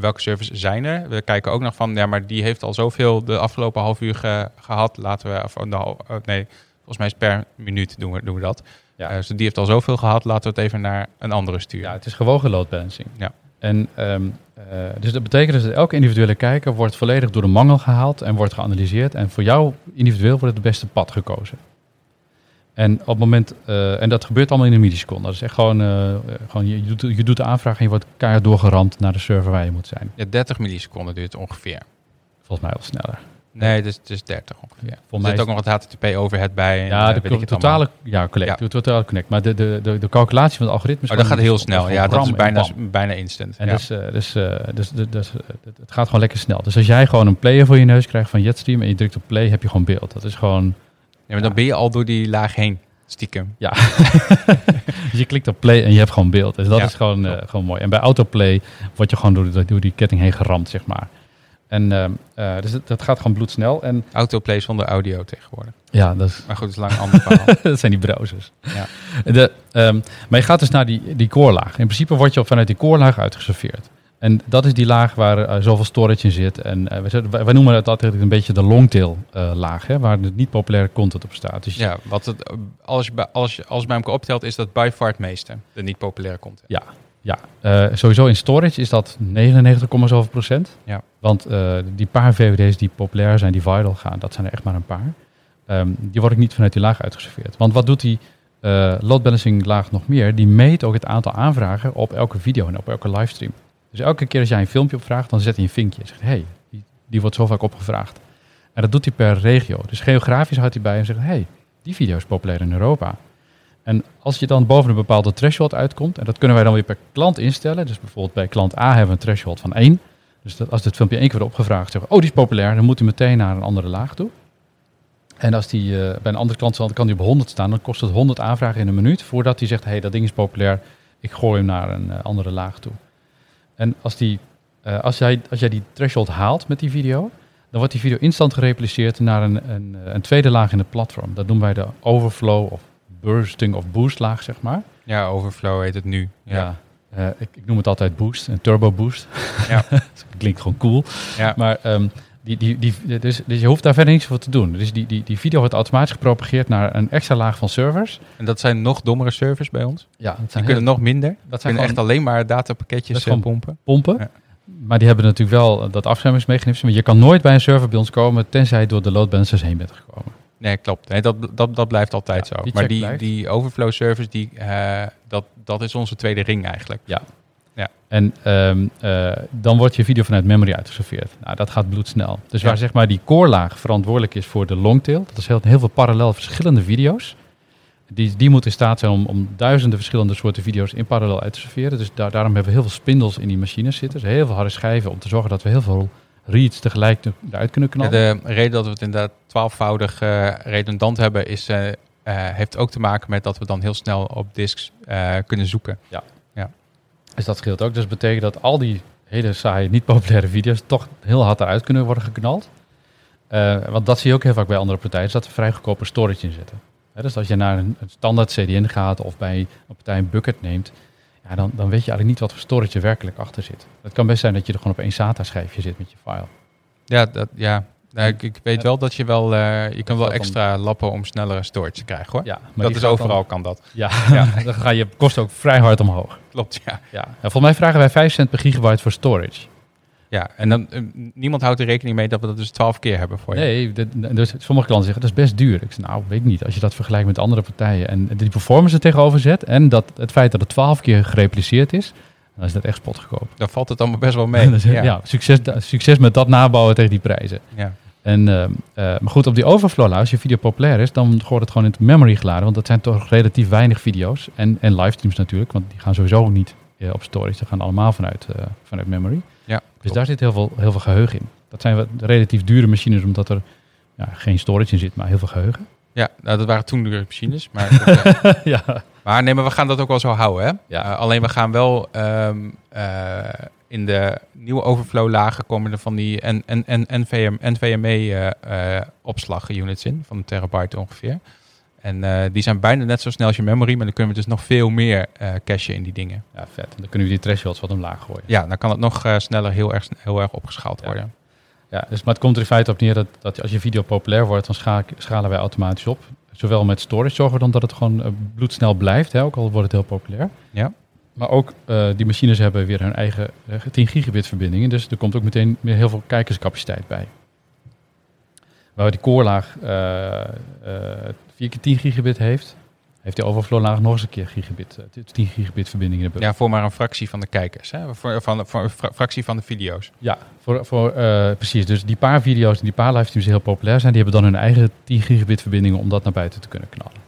welke servers zijn er. We kijken ook nog van, ja, maar die heeft al zoveel de afgelopen half uur ge- gehad. Laten we, of, nou, nee, volgens mij is per minuut doen we, doen we dat. Ja. Dus die heeft al zoveel gehad, laten we het even naar een andere sturen. Ja, het is gewogen load balancing. Ja. En dus eh, dus dat betekent dus dat elke individuele kijker wordt volledig door de mangel gehaald en wordt geanalyseerd. En voor jou individueel wordt het beste pad gekozen. En op het moment, eh, en dat gebeurt allemaal in een milliseconde. Dat is echt gewoon, eh, gewoon je, je, doet, je doet de aanvraag en je wordt keihard doorgeramd naar de server waar je moet zijn. Ja, 30 milliseconden duurt het ongeveer. Volgens mij wel sneller. Nee, het is 30 ongeveer. Er zit ook nog het HTTP-overhead bij. En, ja, eh, de totale, ja, collect, Ja. de totale connect. Maar de, de, de, de calculatie van het algoritme is Oh, dat gaat heel snel. Ja, dat is en bijna, bijna instant. En ja. dus, eh, dus, eh, dus, dus, dus, eh, het- gaat gewoon lekker snel. Dus als jij gewoon een player voor je neus krijgt van Jetstream en je drukt op play, heb je gewoon beeld. Dat is gewoon, ja, maar dan ben je al door die laag heen, stiekem. ja. [laughs] dus je klikt op play en je hebt gewoon beeld. Dus dat Ja, is gewoon, eh, gewoon mooi. En bij autoplay word je gewoon door, de- door die ketting heen geramd, zeg maar. En ehm, eh, dus dat, dat gaat gewoon bloedsnel. En Autoplay zonder audio tegenwoordig. ja, dat, is, Maar goed, dat is lang een ander verhaal. [laughs] dat zijn die browsers. Ja. De, ehm, maar je gaat dus naar die, die core laag. In principe word je vanuit die core laag uitgeserveerd. En dat is die laag waar eh, zoveel storage in zit. En eh, wij, noemen het altijd een beetje de longtail laag, hè, waar het niet populaire content op staat. Dus Ja, wat het, als, je bij, als, je, als bij elkaar optelt, is dat by far het meeste. De niet populaire content. Ja, ja. Eh, sowieso in storage is dat 99, zoveel procent. Ja. Want eh, die paar VVD's die populair zijn, die viral gaan, dat zijn er echt maar een paar. Ehm, die worden niet vanuit die laag uitgeserveerd. Want wat doet die eh, load balancing laag nog meer? Die meet ook het aantal aanvragen op elke video en op elke livestream. Dus elke keer als jij een filmpje opvraagt, dan zet hij een vinkje. Zegt, hey, die, die wordt zo vaak opgevraagd. En dat doet hij per regio. Dus geografisch houdt hij bij en zegt, hey, die video is populair in Europa. En als je dan boven een bepaalde threshold uitkomt, en dat kunnen wij dan weer per klant instellen. Dus bijvoorbeeld bij klant A hebben we een threshold van 1. Dus dat als dit filmpje één keer wordt opgevraagd, zeggen oh die is populair, dan moet hij meteen naar een andere laag toe. En als die eh, bij een andere klant dan kan die op 100 staan, dan kost het 100 aanvragen in een minuut voordat hij zegt, hé, hey, dat ding is populair, ik gooi hem naar een eh, andere laag toe. En als, die, eh, als, jij, als jij die threshold haalt met die video, dan wordt die video instant gerepliceerd naar een, een, een tweede laag in het platform. Dat noemen wij de overflow of bursting of boost laag, zeg maar. Ja, Overflow heet het nu. Ja. Ja. Eh, ik, ik noem het altijd boost, een turbo boost. Ja. [laughs] Klinkt gewoon cool. Ja. Maar ehm, die, die, die, dus, dus je hoeft daar verder niks voor te doen. Dus die, die, die video wordt automatisch gepropageerd naar een extra laag van servers. En dat zijn nog dommere servers bij ons. Ja, dat Die kunnen heel- nog minder. dat zijn gewoon echt alleen maar datapakketjes eh, gewoon- pompen. pompen. Ja. Maar die hebben natuurlijk wel dat afschermingsmechanisme. Maar je kan nooit bij een server bij ons komen tenzij je door de load balancers heen bent gekomen. Nee, klopt. Nee, dat, dat, dat blijft altijd Ja, zo. die maar die, blijft. die overflow service, die, eh, dat, dat is onze tweede ring eigenlijk. En ehm, eh, dan wordt je video vanuit memory uitgeserveerd. Nou, dat gaat bloedsnel. Dus Ja. waar zeg maar die core laag verantwoordelijk is voor de longtail, dat is heel, heel veel parallel verschillende video's. Die, die moeten in staat zijn om, om duizenden verschillende soorten video's in parallel uit te serveren. Dus daar, daarom hebben we heel veel spindels in die machines zitten. Dus heel veel harde schijven om te zorgen dat we heel veel reads tegelijk te- eruit kunnen Ja, knallen. de reden dat we het inderdaad twaalfvoudig eh, redundant hebben, is, eh, eh, heeft ook te maken met dat we dan heel snel op disks kunnen zoeken. Dus dat scheelt ook. Dus dat betekent dat al die hele saaie, niet populaire video's toch heel hard eruit kunnen worden geknald. Want dat zie je ook heel vaak bij andere partijen, is dat we vrij goedkope storage in zetten. Hè, dus als je naar een, een standaard CDN gaat of bij een partij een bucket neemt, ja, dan, dan weet je eigenlijk niet wat voor storage er werkelijk achter zit. Het kan best zijn dat je er gewoon op één SATA-schijfje zit met je file. Ja, dat, ja. Nou, ik, ik weet Ja. wel dat je wel, eh, je kan wel dan- extra lappen om snellere storage te krijgen hoor. Ja, maar dat is overal Dan, kan dat. ja, [laughs] dan ga je kosten ook vrij hard omhoog. Klopt, ja. Ja. En volgens mij vragen wij 5 cent per gigabyte voor storage. Ja, en dan, eh, niemand houdt er rekening mee dat we dat dus twaalf keer hebben voor je. Nee, dus sommige klanten zeggen dat is best duur. Ik zeg, nou, weet ik niet. Als je dat vergelijkt met andere partijen en die performance er tegenover zet en dat het feit dat het 12 keer gerepliceerd is, dan is dat echt spotgekoop. Dan valt het allemaal best wel mee. [laughs] Dus, ja, succes, succes met dat nabouwen tegen die prijzen. ja. En, ehm, eh, maar goed, op die overflow laag, als je video populair is, dan wordt het gewoon in het memory geladen. Want dat zijn toch relatief weinig video's. En, en livestreams natuurlijk, want die gaan sowieso niet eh, op storage. Die gaan allemaal vanuit, eh, vanuit memory. Ja, Dus daar zit heel veel, heel veel geheugen in. Dat zijn wat relatief dure machines, omdat er ja, geen storage in zit, maar heel veel geheugen. Ja, nou, dat waren toen dure machines. Maar, [laughs] dat, eh, ja. maar nee, maar we gaan dat ook wel zo houden. Hè? Ja. Eh, alleen we gaan wel ehm, eh, in de nieuwe overflow lagen komen er van die N- N- N- NVM, NVMe opslag units in, van een terabyte ongeveer. En eh, die zijn bijna net zo snel als je memory, maar dan kunnen we dus nog veel meer eh cachen in die dingen. ja, vet. En dan kunnen we die thresholds wat omlaag gooien. Ja, dan kan het nog eh, sneller heel erg, heel erg opgeschaald Ja. worden. Ja, dus, maar het komt er in feite op neer dat, dat als je video populair wordt, dan scha- schalen wij automatisch op. Zowel met storage zorgen we dan dat het gewoon bloedsnel blijft, hè, ook al wordt het heel populair. Ja. Maar ook die machines hebben weer hun eigen eh, 10 gigabit verbindingen, dus er komt ook meteen weer heel veel kijkerscapaciteit bij. Waar die core laag eh, eh, 4 keer 10 gigabit heeft, heeft die overflow laag nog eens een keer gigabit, eh, 10 gigabit verbindingen. Ja, voor maar een fractie van de kijkers. Hè? Voor, van, voor een fra- fractie van de video's. Ja, voor, voor, eh, precies. Dus die paar video's en die paar livestreams die heel populair zijn, die hebben dan hun eigen 10 gigabit verbindingen om dat naar buiten te kunnen knallen.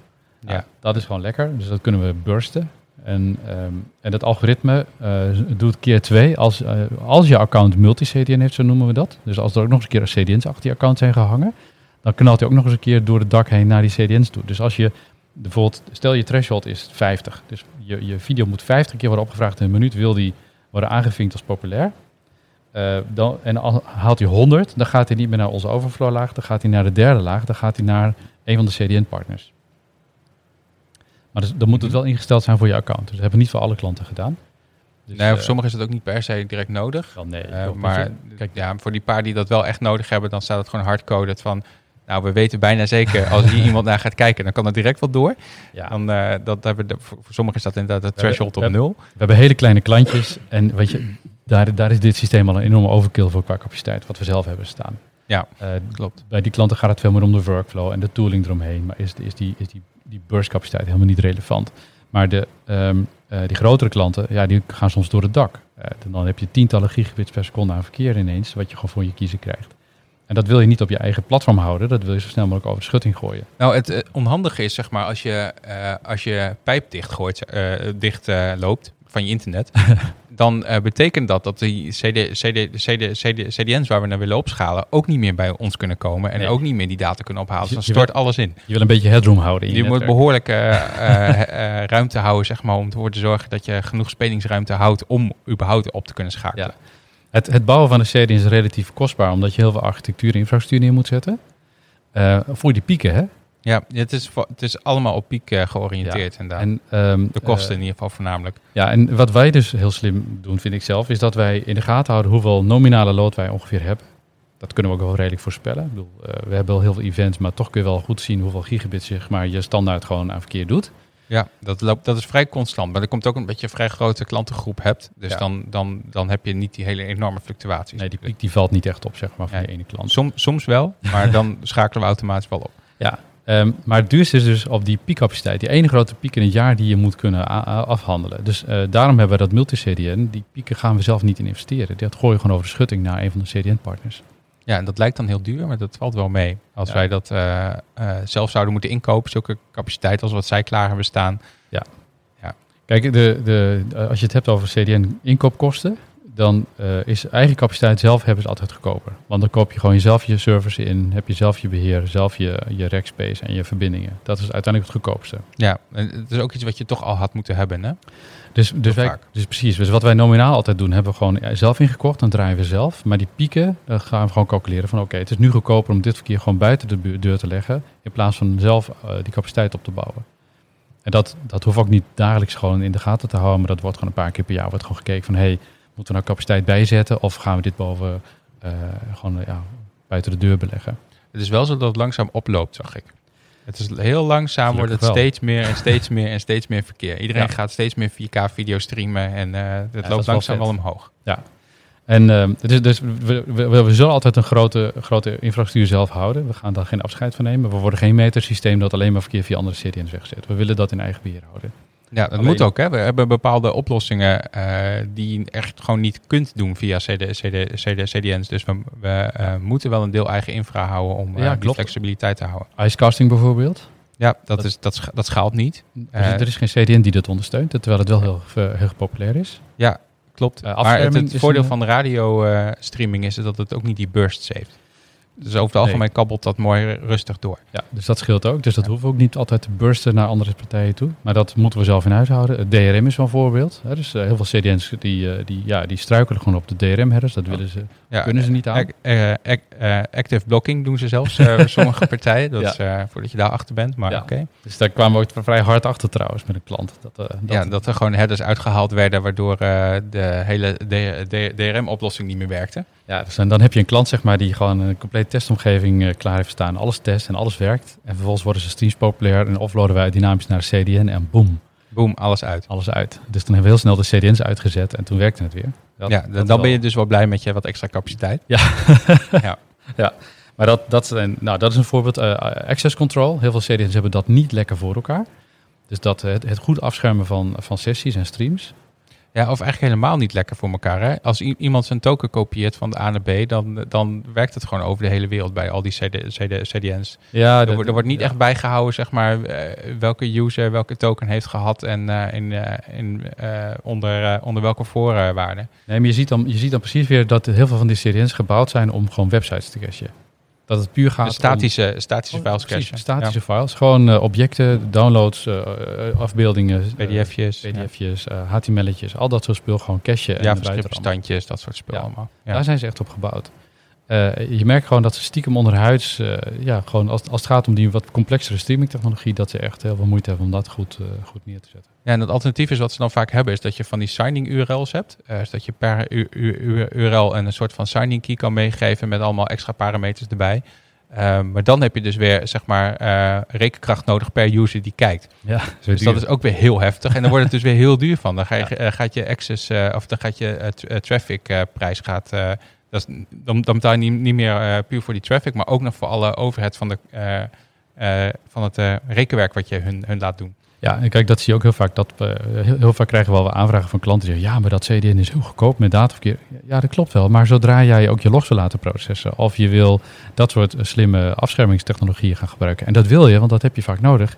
Ja. Ja, dat is gewoon lekker. Dus dat kunnen we bursten. En, ehm, en dat algoritme eh, doet keer twee als, eh, als je account multi-CDN heeft, zo noemen we dat. Dus als er ook nog eens een keer CDN's achter je account zijn gehangen, dan knalt hij ook nog eens een keer door het dak heen naar die CDN's toe. Dus als je bijvoorbeeld, stel je threshold is 50. Dus je, je video moet 50 keer worden opgevraagd in een minuut, wil die worden aangevinkt als populair. Eh, dan, en al haalt hij 100, dan gaat hij niet meer naar onze overflow laag, dan gaat hij naar de derde laag, dan gaat hij naar een van de CDN-partners. Maar dus, dan moet het wel ingesteld zijn voor je account. Dus dat hebben we niet voor alle klanten gedaan. Dus, nee, voor eh, sommigen is het ook niet per se direct nodig. wel nee. Eh, maar je, kijk, ja, voor die paar die dat wel echt nodig hebben, dan staat het gewoon hardcoded van... Nou, we weten bijna zeker, als hier [laughs] iemand naar gaat kijken, dan kan het direct wel door. ja, Dan, eh, dat hebben de, voor, sommigen is dat inderdaad hebben- threshold op nul. we hebben hele kleine klantjes. En weet je, daar, daar is dit systeem al een enorme overkill voor qua capaciteit, wat we zelf hebben staan. Ja, klopt. bij die klanten gaat het veel meer om de workflow en de tooling eromheen. Maar is, is, die, is die, die burstcapaciteit helemaal niet relevant. Maar de, ehm, eh, die grotere klanten, ja, die gaan soms door het dak. Eh, dan heb je tientallen gigabits per seconde aan verkeer ineens, wat je gewoon voor je kiezen krijgt. En dat wil je niet op je eigen platform houden. Dat wil je zo snel mogelijk over de schutting gooien. Nou, het eh, onhandige is zeg maar als je, als je pijp dicht, gooit, dicht loopt van je internet, [laughs] dan eh, betekent dat dat die CD, CD, CD, CD, CDN's waar we naar willen opschalen ook niet meer bij ons kunnen komen en Nee. ook niet meer die data kunnen ophalen. Dus dan stort alles in. Je wil een beetje headroom houden in je, Je moet behoorlijk eh, [laughs] eh, ruimte houden, zeg maar, om ervoor te zorgen dat je genoeg spelingsruimte houdt om überhaupt op te kunnen schakelen. Ja. Het, het bouwen van een CDN is relatief kostbaar, omdat je heel veel architectuur en infrastructuur neer moet zetten. Voor die pieken, hè? Ja, het is, het is allemaal op piek eh, georiënteerd inderdaad. En, ehm, de kosten eh, in ieder geval voornamelijk. Ja, en wat wij dus heel slim doen, vind ik zelf, is dat wij in de gaten houden hoeveel nominale load wij ongeveer hebben. Dat kunnen we ook wel redelijk voorspellen. Ik bedoel, eh, we hebben wel heel veel events, maar toch kun je wel goed zien hoeveel gigabit zeg maar, je standaard gewoon aan verkeer doet. Ja, dat, loopt, dat is vrij constant. Maar er komt ook een beetje een vrij grote klantengroep hebt. Dus Ja. dan, dan, dan heb je niet die hele enorme fluctuaties. Nee, die piek die valt niet echt op, zeg maar, van Nee. die ene klant. Som, soms wel, maar dan [laughs] schakelen we automatisch wel op. Ja, ehm, maar het duurste is dus op die piekcapaciteit. Die ene grote piek in het jaar die je moet kunnen afhandelen. Dus eh, daarom hebben we dat multi-CDN. Die pieken gaan we zelf niet in investeren. Dat gooi je gewoon over de schutting naar een van de CDN-partners. Ja, en dat lijkt dan heel duur, maar dat valt wel mee. Als Ja. wij dat eh, eh, zelf zouden moeten inkopen, zulke capaciteit als wat zij klaar hebben staan. Kijk, de, de, als je het hebt over CDN-inkoopkosten, dan eh, is eigen capaciteit zelf hebben ze altijd goedkoper. Want dan koop je gewoon jezelf je servers in, heb je zelf je beheer, zelf je, je rack space en je verbindingen. Dat is uiteindelijk het goedkoopste. Ja, en het is ook iets wat je toch al had moeten hebben, hè? Dus, dus, wij, dus precies, dus wat wij nominaal altijd doen, hebben we gewoon zelf ingekocht, dan draaien we zelf. Maar die pieken, dan gaan we gewoon calculeren van oké, het is nu goedkoper om dit verkeer gewoon buiten de deur te leggen, in plaats van zelf eh, die capaciteit op te bouwen. En dat, dat hoeft ook niet dagelijks gewoon in de gaten te houden, maar dat wordt gewoon een paar keer per jaar wordt gewoon gekeken van hey, moeten we nou capaciteit bijzetten of gaan we dit boven eh, gewoon eh, ja, buiten de deur beleggen. Het is wel zo dat het langzaam oploopt, zag ik. Het is heel langzaam wordt het wel. steeds meer en steeds meer en steeds meer verkeer. Iedereen Ja. gaat steeds meer 4K video streamen en eh het loopt langzaam wel omhoog. En ehm, het is dus, we, we, we, we zullen altijd een grote, grote infrastructuur zelf houden. We gaan daar geen afscheid van nemen. We worden geen metersysteem dat alleen maar verkeer via andere CDN's wegzet. We willen dat in eigen beheer houden. Ja, dat Alleen- moet ook. Hè. We hebben bepaalde oplossingen eh, die je echt gewoon niet kunt doen via CD, CD, CD, CDN's. Dus we, we eh, moeten wel een deel eigen infra houden om eh, Ja, die flexibiliteit te houden. Icecasting bijvoorbeeld. Ja, dat, Dat- is, dat, scha- dat schaalt niet. Er is, Eh, er is geen CDN die dat ondersteunt, terwijl het wel heel, heel populair is. Ja, klopt. Maar het, voordeel een- van de radio streaming is dat het ook niet die bursts heeft. Dus over het algemeen kabbelt dat mooi rustig door. Ja, dus dat scheelt ook. Dus dat hoeven we ook niet altijd te bursten naar andere partijen toe. Maar dat moeten we zelf in huis houden. Het DRM is wel een voorbeeld. Hè. Dus eh, heel veel CDN's die, eh, die, ja, die struikelen gewoon op de DRM-headers. Dat willen ze, Ja, kunnen ze niet aan. eh, eh, active blocking doen ze zelfs [laughs] sommige partijen. Dat Ja. is voordat je daar achter bent. Maar Ja. oké. Dus daar kwamen we ook vrij hard achter trouwens met een klant. Dat, dat, Ja, dat er gewoon headers uitgehaald werden, waardoor de hele DRM-oplossing niet meer werkte. Ja, dus en dan heb je een klant zeg maar, die gewoon een complete testomgeving eh, klaar heeft staan. Alles test en alles werkt. En vervolgens worden ze streams populair en offloaden wij dynamisch naar de CDN en boom, Boom, alles uit. alles uit. Dus dan hebben we heel snel de CDN's uitgezet en toen werkte het weer. Dat- ja, dan wel. ben je dus wel blij met je wat extra capaciteit. [laughs] Maar dat, dat, zijn- nou, dat is een voorbeeld. eh, access control. Heel veel CDN's hebben dat niet lekker voor elkaar. Dus dat het, het goed afschermen van, van sessies en streams. Ja, of eigenlijk helemaal niet lekker voor elkaar. Hè? Als iemand zijn token kopieert van de A naar B, dan, dan werkt het gewoon over de hele wereld bij al die CD, CD, CDN's. Ja, Er, wordt- er wordt niet ja. echt bijgehouden, zeg maar, eh, welke user welke token heeft gehad en eh, in, eh, in, onder, onder welke voorwaarden. Nee, maar je ziet, dan, je ziet dan precies weer dat heel veel van die CDN's gebouwd zijn om gewoon websites te cachen. Dat het puur gaat De statische, statische om... files Oh, precies, statische files. Gewoon eh, objecten, downloads, eh, eh, afbeeldingen, Ja, PDF'jes, PDF'jes, eh, HTML'tjes, al dat soort spul gewoon eruit rammen. bestandjes, dat soort spul Ja. allemaal. Ja. Daar zijn ze echt op gebouwd. Je merkt gewoon dat ze stiekem onderhuids, ja, gewoon als, als het gaat om die wat complexere streaming technologie, dat ze echt heel veel moeite hebben om dat goed, goed neer te zetten. Ja, en het alternatief is wat ze dan vaak hebben, is dat je van die signing URL's hebt. Eh dus dat je per URL een soort van signing key kan meegeven met allemaal extra parameters erbij. Eh, maar dan heb je dus weer, zeg maar, eh, rekenkracht nodig per user die kijkt. Ja, Dus dat is ook weer heel heftig. En dan wordt het dus weer heel duur van. Dan ga je, eh, gaat je access, of dan gaat je tra- traffic prijs gaat. dat is, dan, dan betaal je niet, niet meer puur voor die traffic, maar ook nog voor alle overhead van, de, van het rekenwerk wat je hun, hun laat doen. Ja, en kijk, dat zie je ook heel vaak. Dat, eh, heel, heel vaak krijgen we wel aanvragen van klanten die zeggen, ja, maar dat CDN is heel goedkoop met dataverkeer. Ja, dat klopt wel. Maar zodra jij ook je logs wil laten processen, of je wil dat soort eh, slimme afschermingstechnologieën gaan gebruiken, en dat wil je, want dat heb je vaak nodig,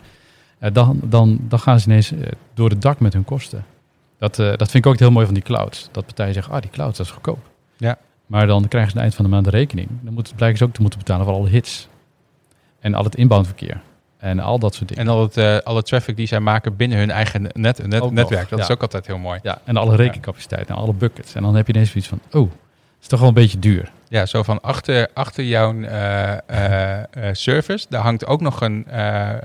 eh, dan, dan, dan gaan ze ineens door het dak met hun kosten. Dat, dat vind ik ook heel mooi van die clouds. Dat partijen zeggen, ah, die clouds, dat is goedkoop. Ja. Maar dan krijgen ze aan het eind van de maand de rekening. Dan blijken ze ook te moeten betalen voor alle hits. En al het inboundverkeer. En al dat soort dingen. En al het, eh, alle traffic die zij maken binnen hun eigen net, net, netwerk. Dat ja. is ook altijd heel mooi. Ja, en alle rekencapaciteit en alle buckets. En dan heb je ineens zoiets van, oh, het is toch wel een beetje duur. Ja, zo van achter, achter jouw eh, service, daar hangt ook nog een,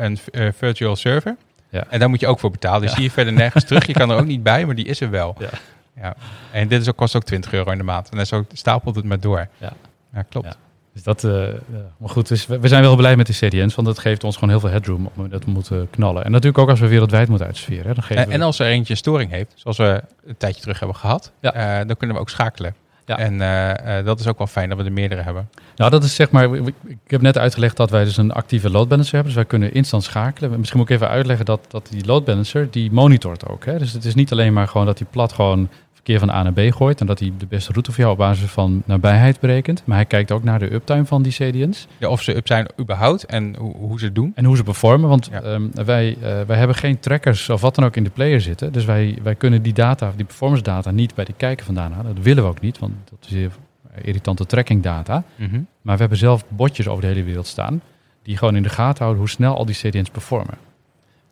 een virtual server. Ja. En daar moet je ook voor betalen. Die Ja. zie je verder nergens terug. Je kan er ook niet bij, maar die is er wel. Ja. Ja. En dit is ook, kost ook 20 euro in de maand. En dan stapelt het maar door. Ja. Ja, klopt. Dus dat, eh, ja. maar goed, dus we, we zijn wel blij met de CDN's, want dat geeft ons gewoon heel veel headroom om dat we moeten knallen. En natuurlijk ook als we wereldwijd moeten uitsferen. Hè, dan geven En, we- en als er eentje storing heeft, zoals we een tijdje terug hebben gehad, Ja. eh, dan kunnen we ook schakelen. Ja. En eh, dat is ook wel fijn dat we er meerdere hebben. Nou, dat is zeg maar. Ik ik heb net uitgelegd dat wij dus een actieve load balancer hebben. Dus wij kunnen instant schakelen. Misschien moet ik even uitleggen dat, dat die load balancer die monitort ook. Hè? Dus het is niet alleen maar gewoon dat hij plat gewoon verkeer van A naar B gooit. En dat hij de beste route voor jou op basis van nabijheid berekent. Maar hij kijkt ook naar de uptime van die CDN's. Ja, of ze up zijn überhaupt en hoe, hoe ze het doen. En hoe ze performen. Want Ja. ehm, wij, eh, wij hebben geen trackers of wat dan ook in de player zitten. Dus wij, wij kunnen die data, die performance data, niet bij de kijker vandaan halen. Dat willen we ook niet, want dat is heel irritante tracking data. Mhm. Maar we hebben zelf botjes over de hele wereld staan. Die gewoon in de gaten houden hoe snel al die CDN's performen.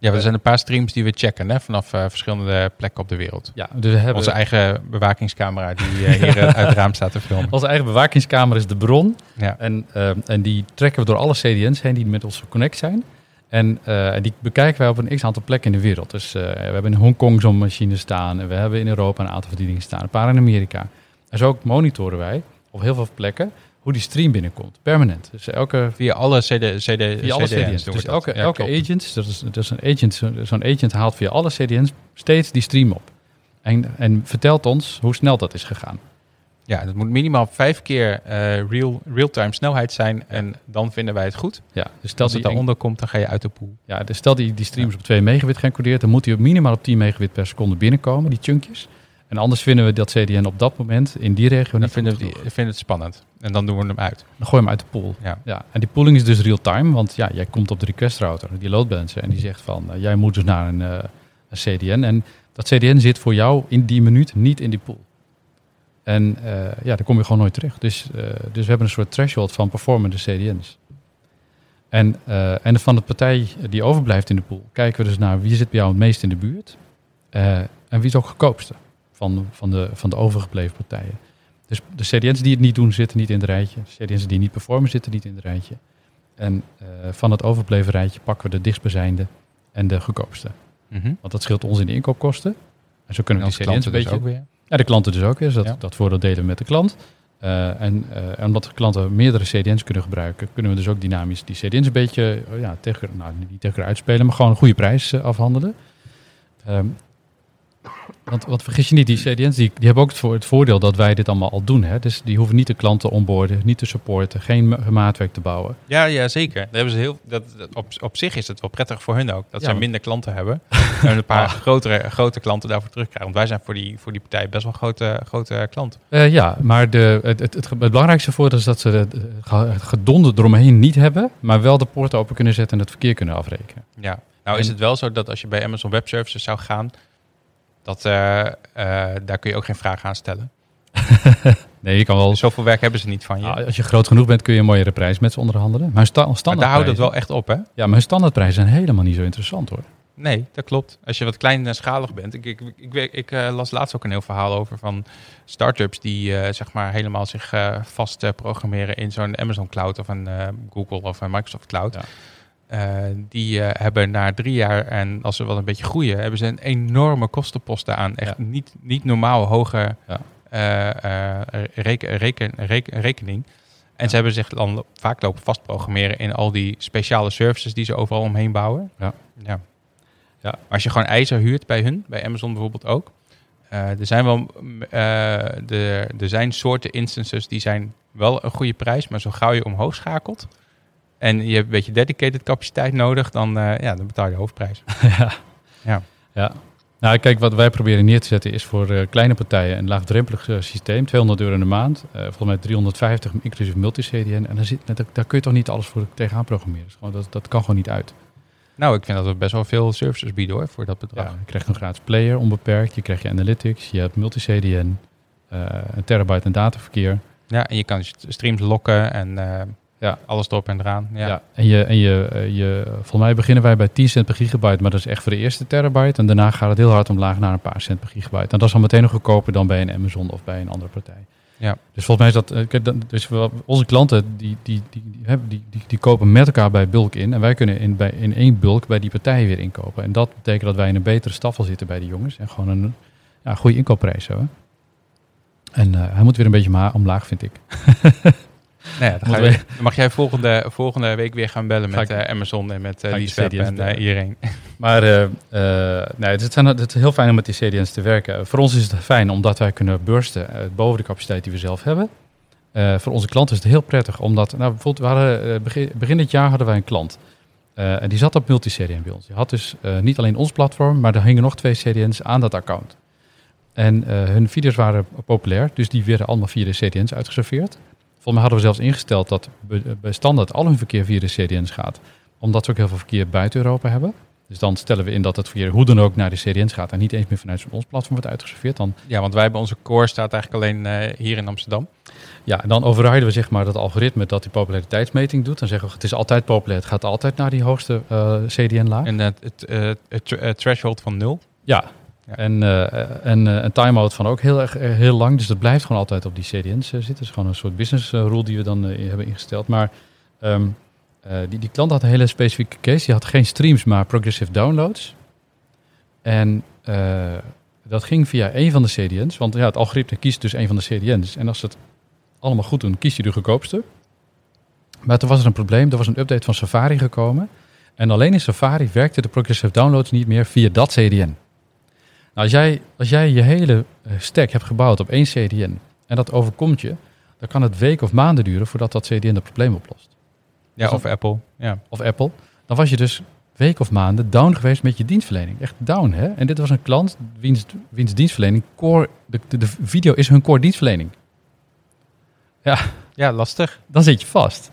Ja, er zijn een paar streams die we checken hè, vanaf eh, verschillende plekken op de wereld. Ja, dus we hebben Onze eigen bewakingscamera die eh, [laughs] hier eh, uit het raam staat te filmen. onze eigen bewakingskamer is de bron. Ja. En, en die trekken we door alle CDN's heen die met ons connect zijn. En die bekijken wij op een x-aantal plekken in de wereld. Dus we hebben in Hongkong zo'n machine staan. En we hebben in Europa een aantal verdieningen staan. Een paar in Amerika. En zo ook monitoren wij op heel veel plekken hoe die stream binnenkomt. Permanent. Dus elke, Via alle CD, CD, via alle CDN's Dus dat. elke, Ja, elke agent, dat is, dat is een agent, zo- zo'n agent haalt via alle CDN's steeds die stream op. En, en vertelt ons hoe snel dat is gegaan. Ja, dat moet minimaal vijf keer eh, real, real-time snelheid zijn en dan vinden wij het goed. Ja, dus stel Als het die daaronder komt, dan ga je uit de pool. Ja, dus stel die, die stream is op 2 megabit geëncodeerd, dan moet hij op minimaal op 10 megabit per seconde binnenkomen, die chunkjes. En anders vinden we dat CDN op dat moment in die regio niet vinden we, vinden het spannend. En dan doen we hem uit. Dan gooi je hem uit de pool. Ja. Ja, en die pooling is dus real-time, want ja, jij komt op de request router, die load balancer, en die zegt van, eh, jij moet dus naar een, eh, een CDN. En dat CDN zit voor jou in die minuut niet in die pool. En eh, ja, daar kom je gewoon nooit terug. Dus, dus we hebben een soort threshold van performende CDN's. En, en van de partij die overblijft in de pool, kijken we dus naar wie zit bij jou het meest in de buurt. en wie is ook goedkoopste van, van, de, van de overgebleven partijen. Dus de CDN's die het niet doen, zitten niet in het rijtje. CDN's die niet performen, zitten niet in het rijtje. En eh, van het overgebleven rijtje pakken we de dichtstbijzijnde en de goedkoopste. Mhm. Want dat scheelt ons in de inkoopkosten. En zo kunnen En we die CDN's een dus beetje... ook weer. Ja, de klanten dus ook weer. Dus dat, Ja. dat voordeel delen we met de klant. Eh, en eh, en omdat de klanten meerdere CDN's kunnen gebruiken, kunnen we dus ook dynamisch die CDN's een beetje eh, ja, tegen, nou, niet tegen uitspelen, maar gewoon een goede prijs afhandelen. Ehm, want, want vergis je niet, die CDN's die, die hebben ook het, voor, het voordeel dat wij dit allemaal al doen. Hè? Dus die hoeven niet de klanten onboorden, niet te supporten, geen ma- maatwerk te bouwen. Ja, ja, zeker. Daar hebben ze heel, dat, dat- op, op zich is het wel prettig voor hun ook. Dat Ja, ze want- minder klanten hebben. [laughs] en een paar Ah. grotere, grote klanten daarvoor terugkrijgen. Want wij zijn voor die, voor die partij best wel grote, grote klanten. Eh, ja, maar de, het, het, het, het belangrijkste voordeel is dat ze het, ge- het gedonde eromheen niet hebben, maar wel de poorten open kunnen zetten en het verkeer kunnen afrekenen. Ja. Nou is het wel zo dat als je bij Amazon Web Services zou gaan, dat, eh, eh, daar kun je ook geen vragen aan stellen. [laughs] Nee, je kan wel zoveel werk hebben ze niet van je. Ja, als je groot genoeg bent kun je een mooiere prijs met ze onderhandelen. Maar sta- maar daar houdt het wel echt op, hè? Ja, maar hun standaardprijzen zijn helemaal niet zo interessant hoor. Nee, dat klopt. Als je wat kleinschalig bent. Ik, ik, ik, ik eh, las laatst ook een heel verhaal over van startups die zeg maar helemaal zich vast programmeren in zo'n Amazon Cloud of een Google of een Microsoft Cloud. Ja. Eh, die eh, hebben na drie jaar, en als ze wel een beetje groeien, hebben ze een enorme kostenpost aan. Echt Ja. niet, niet normaal hoge Ja. eh, reken, reken, reken- rekening. En Ja. ze hebben zich dan vaak lopen vastprogrammeren in al die speciale services die ze overal omheen bouwen. Ja. ja. Ja. Maar als je gewoon ijzer huurt bij hun, bij Amazon bijvoorbeeld ook. er zijn wel de, er zijn soorten instances die zijn wel een goede prijs, maar zo gauw je omhoog schakelt en je hebt een beetje dedicated capaciteit nodig, dan, eh, ja, dan betaal je de hoofdprijs. [laughs] ja. Ja. ja. Nou, kijk, wat wij proberen neer te zetten is voor eh, kleine partijen een laagdrempelig eh, systeem. 200 euro in de maand. volgens mij 350 inclusief multi-CDN. En daar, zit, daar, daar kun je toch niet alles voor tegenaan programmeren. Dus gewoon, dat, dat kan gewoon niet uit. Nou, ik vind dat we best wel veel services bieden hoor, voor dat Ja, bedrag. je krijgt een gratis player, onbeperkt. Je krijgt je analytics, je hebt multi-CDN, een terabyte aan dataverkeer. Ja, en je kan streams lokken en Ja. alles erop en eraan. Ja. Ja. en, je, en je, eh, je, volgens mij beginnen wij bij 10 cent per gigabyte, maar dat is echt voor de eerste terabyte. En daarna gaat het heel hard omlaag naar een paar cent per gigabyte. En dat is al meteen nog goedkoper dan bij een Amazon of bij een andere partij. Ja. Dus volgens mij is dat, eh, dus onze klanten die, die, die, die, hebben- die, die, die kopen met elkaar bij bulk in. En wij kunnen in, bij, in één bulk bij die partijen weer inkopen. En dat betekent dat wij in een betere staffel zitten bij die jongens. En gewoon een ja, goede inkoopprijs hebben. En eh, hij moet weer een beetje omlaag, vind ik. [laughs] Nou ja, dan, mag jij volgende, volgende week weer gaan bellen met ik- eh, Amazon en met Liesweb CDS en eh, iedereen. [laughs] Maar eh, eh, nee, het, zijn, het is heel fijn om met die CDN's te werken. Voor ons is het fijn omdat wij kunnen bursten eh, boven de capaciteit die we zelf hebben. Eh, voor onze klanten is het heel prettig, omdat nou, bijvoorbeeld we hadden, eh, begin, begin dit jaar hadden wij een klant. Eh, en die zat op multi-CDN bij ons. Die had dus eh, niet alleen ons platform, maar er hingen nog twee CDN's aan dat account. En eh, hun video's waren populair, dus die werden allemaal via de CDN's uitgeserveerd. Volgens mij hadden we zelfs ingesteld dat bij standaard al hun verkeer via de CDN's gaat. Omdat ze ook heel veel verkeer buiten Europa hebben. Dus dan stellen we in dat het verkeer hoe dan ook naar de CDN's gaat en niet eens meer vanuit ons platform wordt uitgeserveerd. Dan, Ja, want wij hebben onze core staat eigenlijk alleen eh, hier in Amsterdam. ja, en dan overrijden we zeg maar dat algoritme dat die populariteitsmeting doet. Dan zeggen we het is altijd populair, het gaat altijd naar die hoogste eh, CDN-laag. En het, het, eh, het threshold van nul. Ja, En, eh, en eh, een time-out van ook heel, erg, eh, heel lang. Dus dat blijft gewoon altijd op die CDN's zitten. Dat is gewoon een soort business rule die we dan hebben ingesteld. Maar ehm, eh, die, die klant had een hele specifieke case. Die had geen streams, maar progressive downloads. En dat ging via een van de CDN's. Want ja, het algoritme kiest dus een van de CDN's. En als ze het allemaal goed doen, kiest hij de goedkoopste. Maar toen was er een probleem. Er was een update van Safari gekomen. En alleen in Safari werkte de progressive downloads niet meer via dat CDN. Nou, als, jij, als jij je hele eh, stack hebt gebouwd op één CDN en dat overkomt je, dan kan het weken of maanden duren voordat dat CDN het probleem oplost. Ja, Dus of Apple. Ja. Of Apple. Dan was je dus weken of maanden down geweest met je dienstverlening. Echt down, hè? En dit was een klant wiens, wiens dienstverlening core, de, de, de video is hun core dienstverlening. Ja, ja, lastig. dan zit je vast.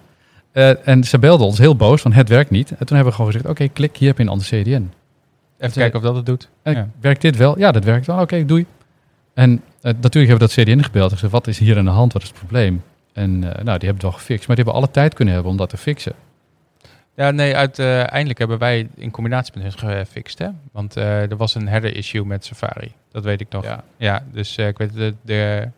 Eh, en ze belden ons heel boos van het werkt niet. En toen hebben we gewoon gezegd, oké, klik, hier heb je een ander CDN. Even zei- kijken of dat het doet. En Ja. Werkt dit wel? Ja, dat werkt wel. Oké, doei. En eh, natuurlijk hebben we dat CDN gebeld en gezegd, wat is hier aan de hand? Wat is het probleem? En eh, nou, die hebben het wel gefixt. Maar die hebben alle tijd kunnen hebben om dat te fixen. Ja, nee, uiteindelijk hebben wij in combinatie met hun gefixt, hè? Want eh, er was een header issue met Safari. Dat weet ik nog. Ja, Ja. dus eh, ik weet de, de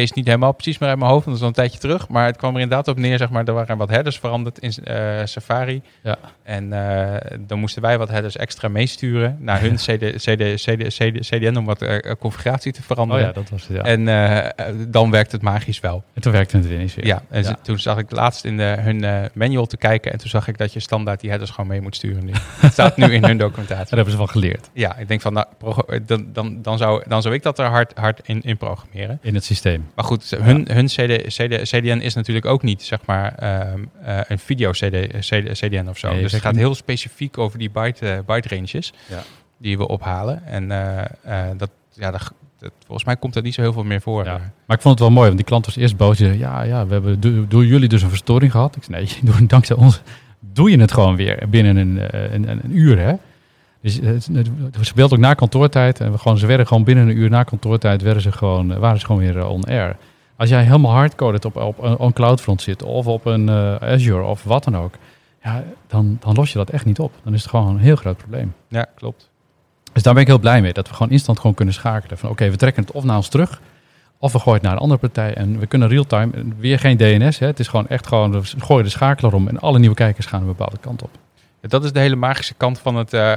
case niet helemaal precies meer uit mijn hoofd, want dat is al een tijdje terug. Maar het kwam er inderdaad op neer, zeg maar, er waren wat headers veranderd in eh, Safari. Ja. En eh, dan moesten wij wat headers extra meesturen naar hun [laughs] CD, CD, CD, CD, CDN om wat eh, configuratie te Oh veranderen. ja, dat was het, ja. En, En dan werkt het magisch wel. toen werkte het ineens weer. Ja, en Ja. toen zag ik laatst in de, hun manual te kijken en toen zag ik dat je standaard die headers gewoon mee moet sturen nu. [laughs] Het staat nu in hun documentatie. Dat hebben ze wel geleerd Ja, ik denk van, nou, dan, dan, dan, zou, dan zou ik dat er hard, hard in, in programmeren. in het systeem. Maar goed, hun, hun CD, CD, CDN is natuurlijk ook niet, zeg maar, ehm, eh, een video CD, CD, CDN of zo. Nee, dus het gaat niet. heel specifiek over die byte, eh, byte ranges Ja. die we ophalen. En eh, dat, ja, dat, dat- volgens mij komt er niet zo heel veel meer voor. Ja. Maar ik vond het wel mooi, want die klant was eerst boos. Die zei, ja, ja, we hebben do- door jullie dus een verstoring gehad. Ik zei, nee, [laughs] dankzij ons doe je het gewoon weer binnen een, een, een, een uur, hè. Dus eh, ze beelden ook na kantoortijd. En we gewoon, ze werden gewoon binnen een uur na kantoortijd werden ze gewoon, eh, waren ze gewoon weer eh, on air. Als jij helemaal hardcoded op, op een on CloudFront zit of op een eh, Azure of wat dan ook, ja, dan, dan los je dat echt niet op. Dan is het gewoon een heel groot probleem. ja, klopt. Dus daar ben ik heel blij mee, dat we gewoon instant gewoon kunnen schakelen. Van oké, we trekken het of naar ons terug, of we gooien het naar een andere partij. En we kunnen real-time, weer geen DNS, hè. het is gewoon echt gewoon, we gooien de schakelaar om en alle nieuwe kijkers gaan een bepaalde kant op. Dat is de hele magische kant van het, eh,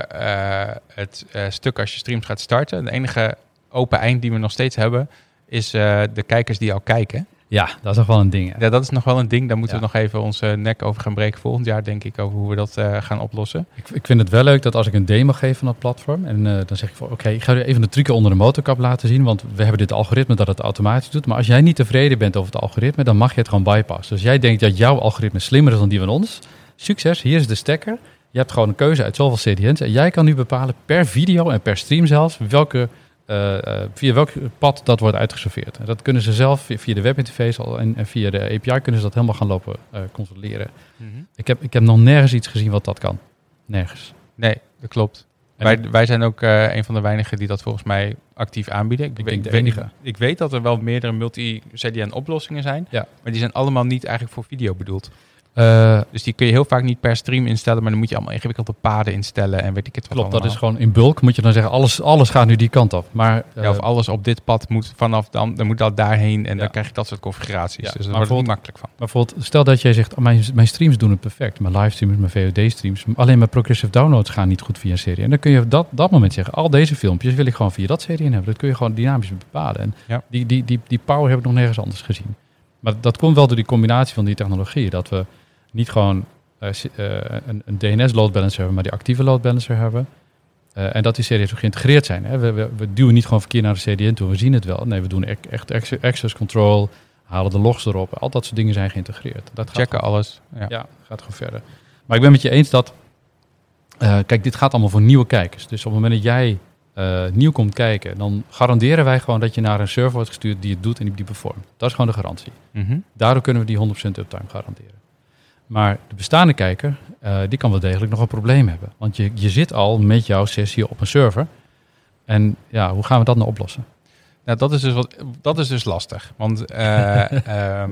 eh, het eh, stuk als je streams gaat starten. De enige open eind die we nog steeds hebben, is de kijkers die al kijken. Ja, dat is toch wel een ding. hè. Ja, dat is nog wel een ding. Daar moeten Ja. we nog even onze nek over gaan breken volgend jaar, denk ik, over hoe we dat gaan oplossen. Ik, ik vind het wel leuk dat als ik een demo geef van dat platform, en dan zeg ik van oké, ik ga u even de trucken onder de motorkap laten zien, want we hebben dit algoritme dat het automatisch doet. Maar als jij niet tevreden bent over het algoritme, dan mag je het gewoon bypassen. Dus jij denkt dat jouw algoritme slimmer is dan die van ons. Succes, hier is de stekker. Je hebt gewoon een keuze uit zoveel CDN's en jij kan nu bepalen per video en per stream zelfs welke, eh, eh, via welk pad dat wordt uitgeserveerd. En dat kunnen ze zelf via- de webinterface al en, en via de API kunnen ze dat helemaal gaan lopen eh, controleren. Ik heb, ik heb nog nergens iets gezien wat dat kan. Nergens. Nee, dat klopt. En Wij, wij zijn ook een van de weinigen die dat volgens mij actief aanbieden. Ik weet- denk de weet- enige. Ik weet dat er wel meerdere multi-CDN oplossingen zijn, Ja. maar die zijn allemaal niet eigenlijk voor video bedoeld. Eh, Dus die kun je heel vaak niet per stream instellen, maar dan moet je allemaal ingewikkelde paden instellen en weet ik het wat Klopt, dat is gewoon in bulk moet je dan zeggen, alles, alles gaat nu die kant op. Maar, eh, Ja, of alles op dit pad moet vanaf dan, dan moet dat daarheen en Ja. dan krijg je dat soort configuraties. Ja, dus daar wordt het niet makkelijk van. maar bijvoorbeeld, stel dat jij zegt, oh, mijn, mijn streams doen het perfect. Mijn livestreams, mijn VOD-streams, alleen mijn progressive downloads gaan niet goed via een serie. En dan kun je op dat, dat moment zeggen, al deze filmpjes wil ik gewoon via dat serie hebben. Dat kun je gewoon dynamisch bepalen. En Ja. die, die, die, die power heb ik nog nergens anders gezien. Maar dat komt wel door die combinatie van die technologieën. Dat we niet gewoon eh, eh, een, een DNS load balancer hebben, maar die actieve load balancer hebben. Eh, en dat die CDN's ook geïntegreerd zijn. Hè. We, we, we duwen niet gewoon verkeer naar de CDN toe, we zien het wel. Nee, we doen echt access control, halen de logs erop. Al dat soort dingen zijn geïntegreerd. Dat gaat Checken alles. Ja. ja, gaat gewoon verder. Maar ik ben met je eens dat. kijk, dit gaat allemaal voor nieuwe kijkers. Dus op het moment dat jij nieuw komt kijken, dan garanderen wij gewoon dat je naar een server wordt gestuurd die het doet en die, die performt. Dat is gewoon de garantie. Mhm. Daardoor kunnen we die 100% uptime garanderen. Maar de bestaande kijker, eh, die kan wel degelijk nog een probleem hebben. Want je, je zit al met jouw sessie op een server. En ja, hoe gaan we dat nou oplossen? Nou, dat is dus, wat, dat is dus lastig. Want eh, [laughs] ehm,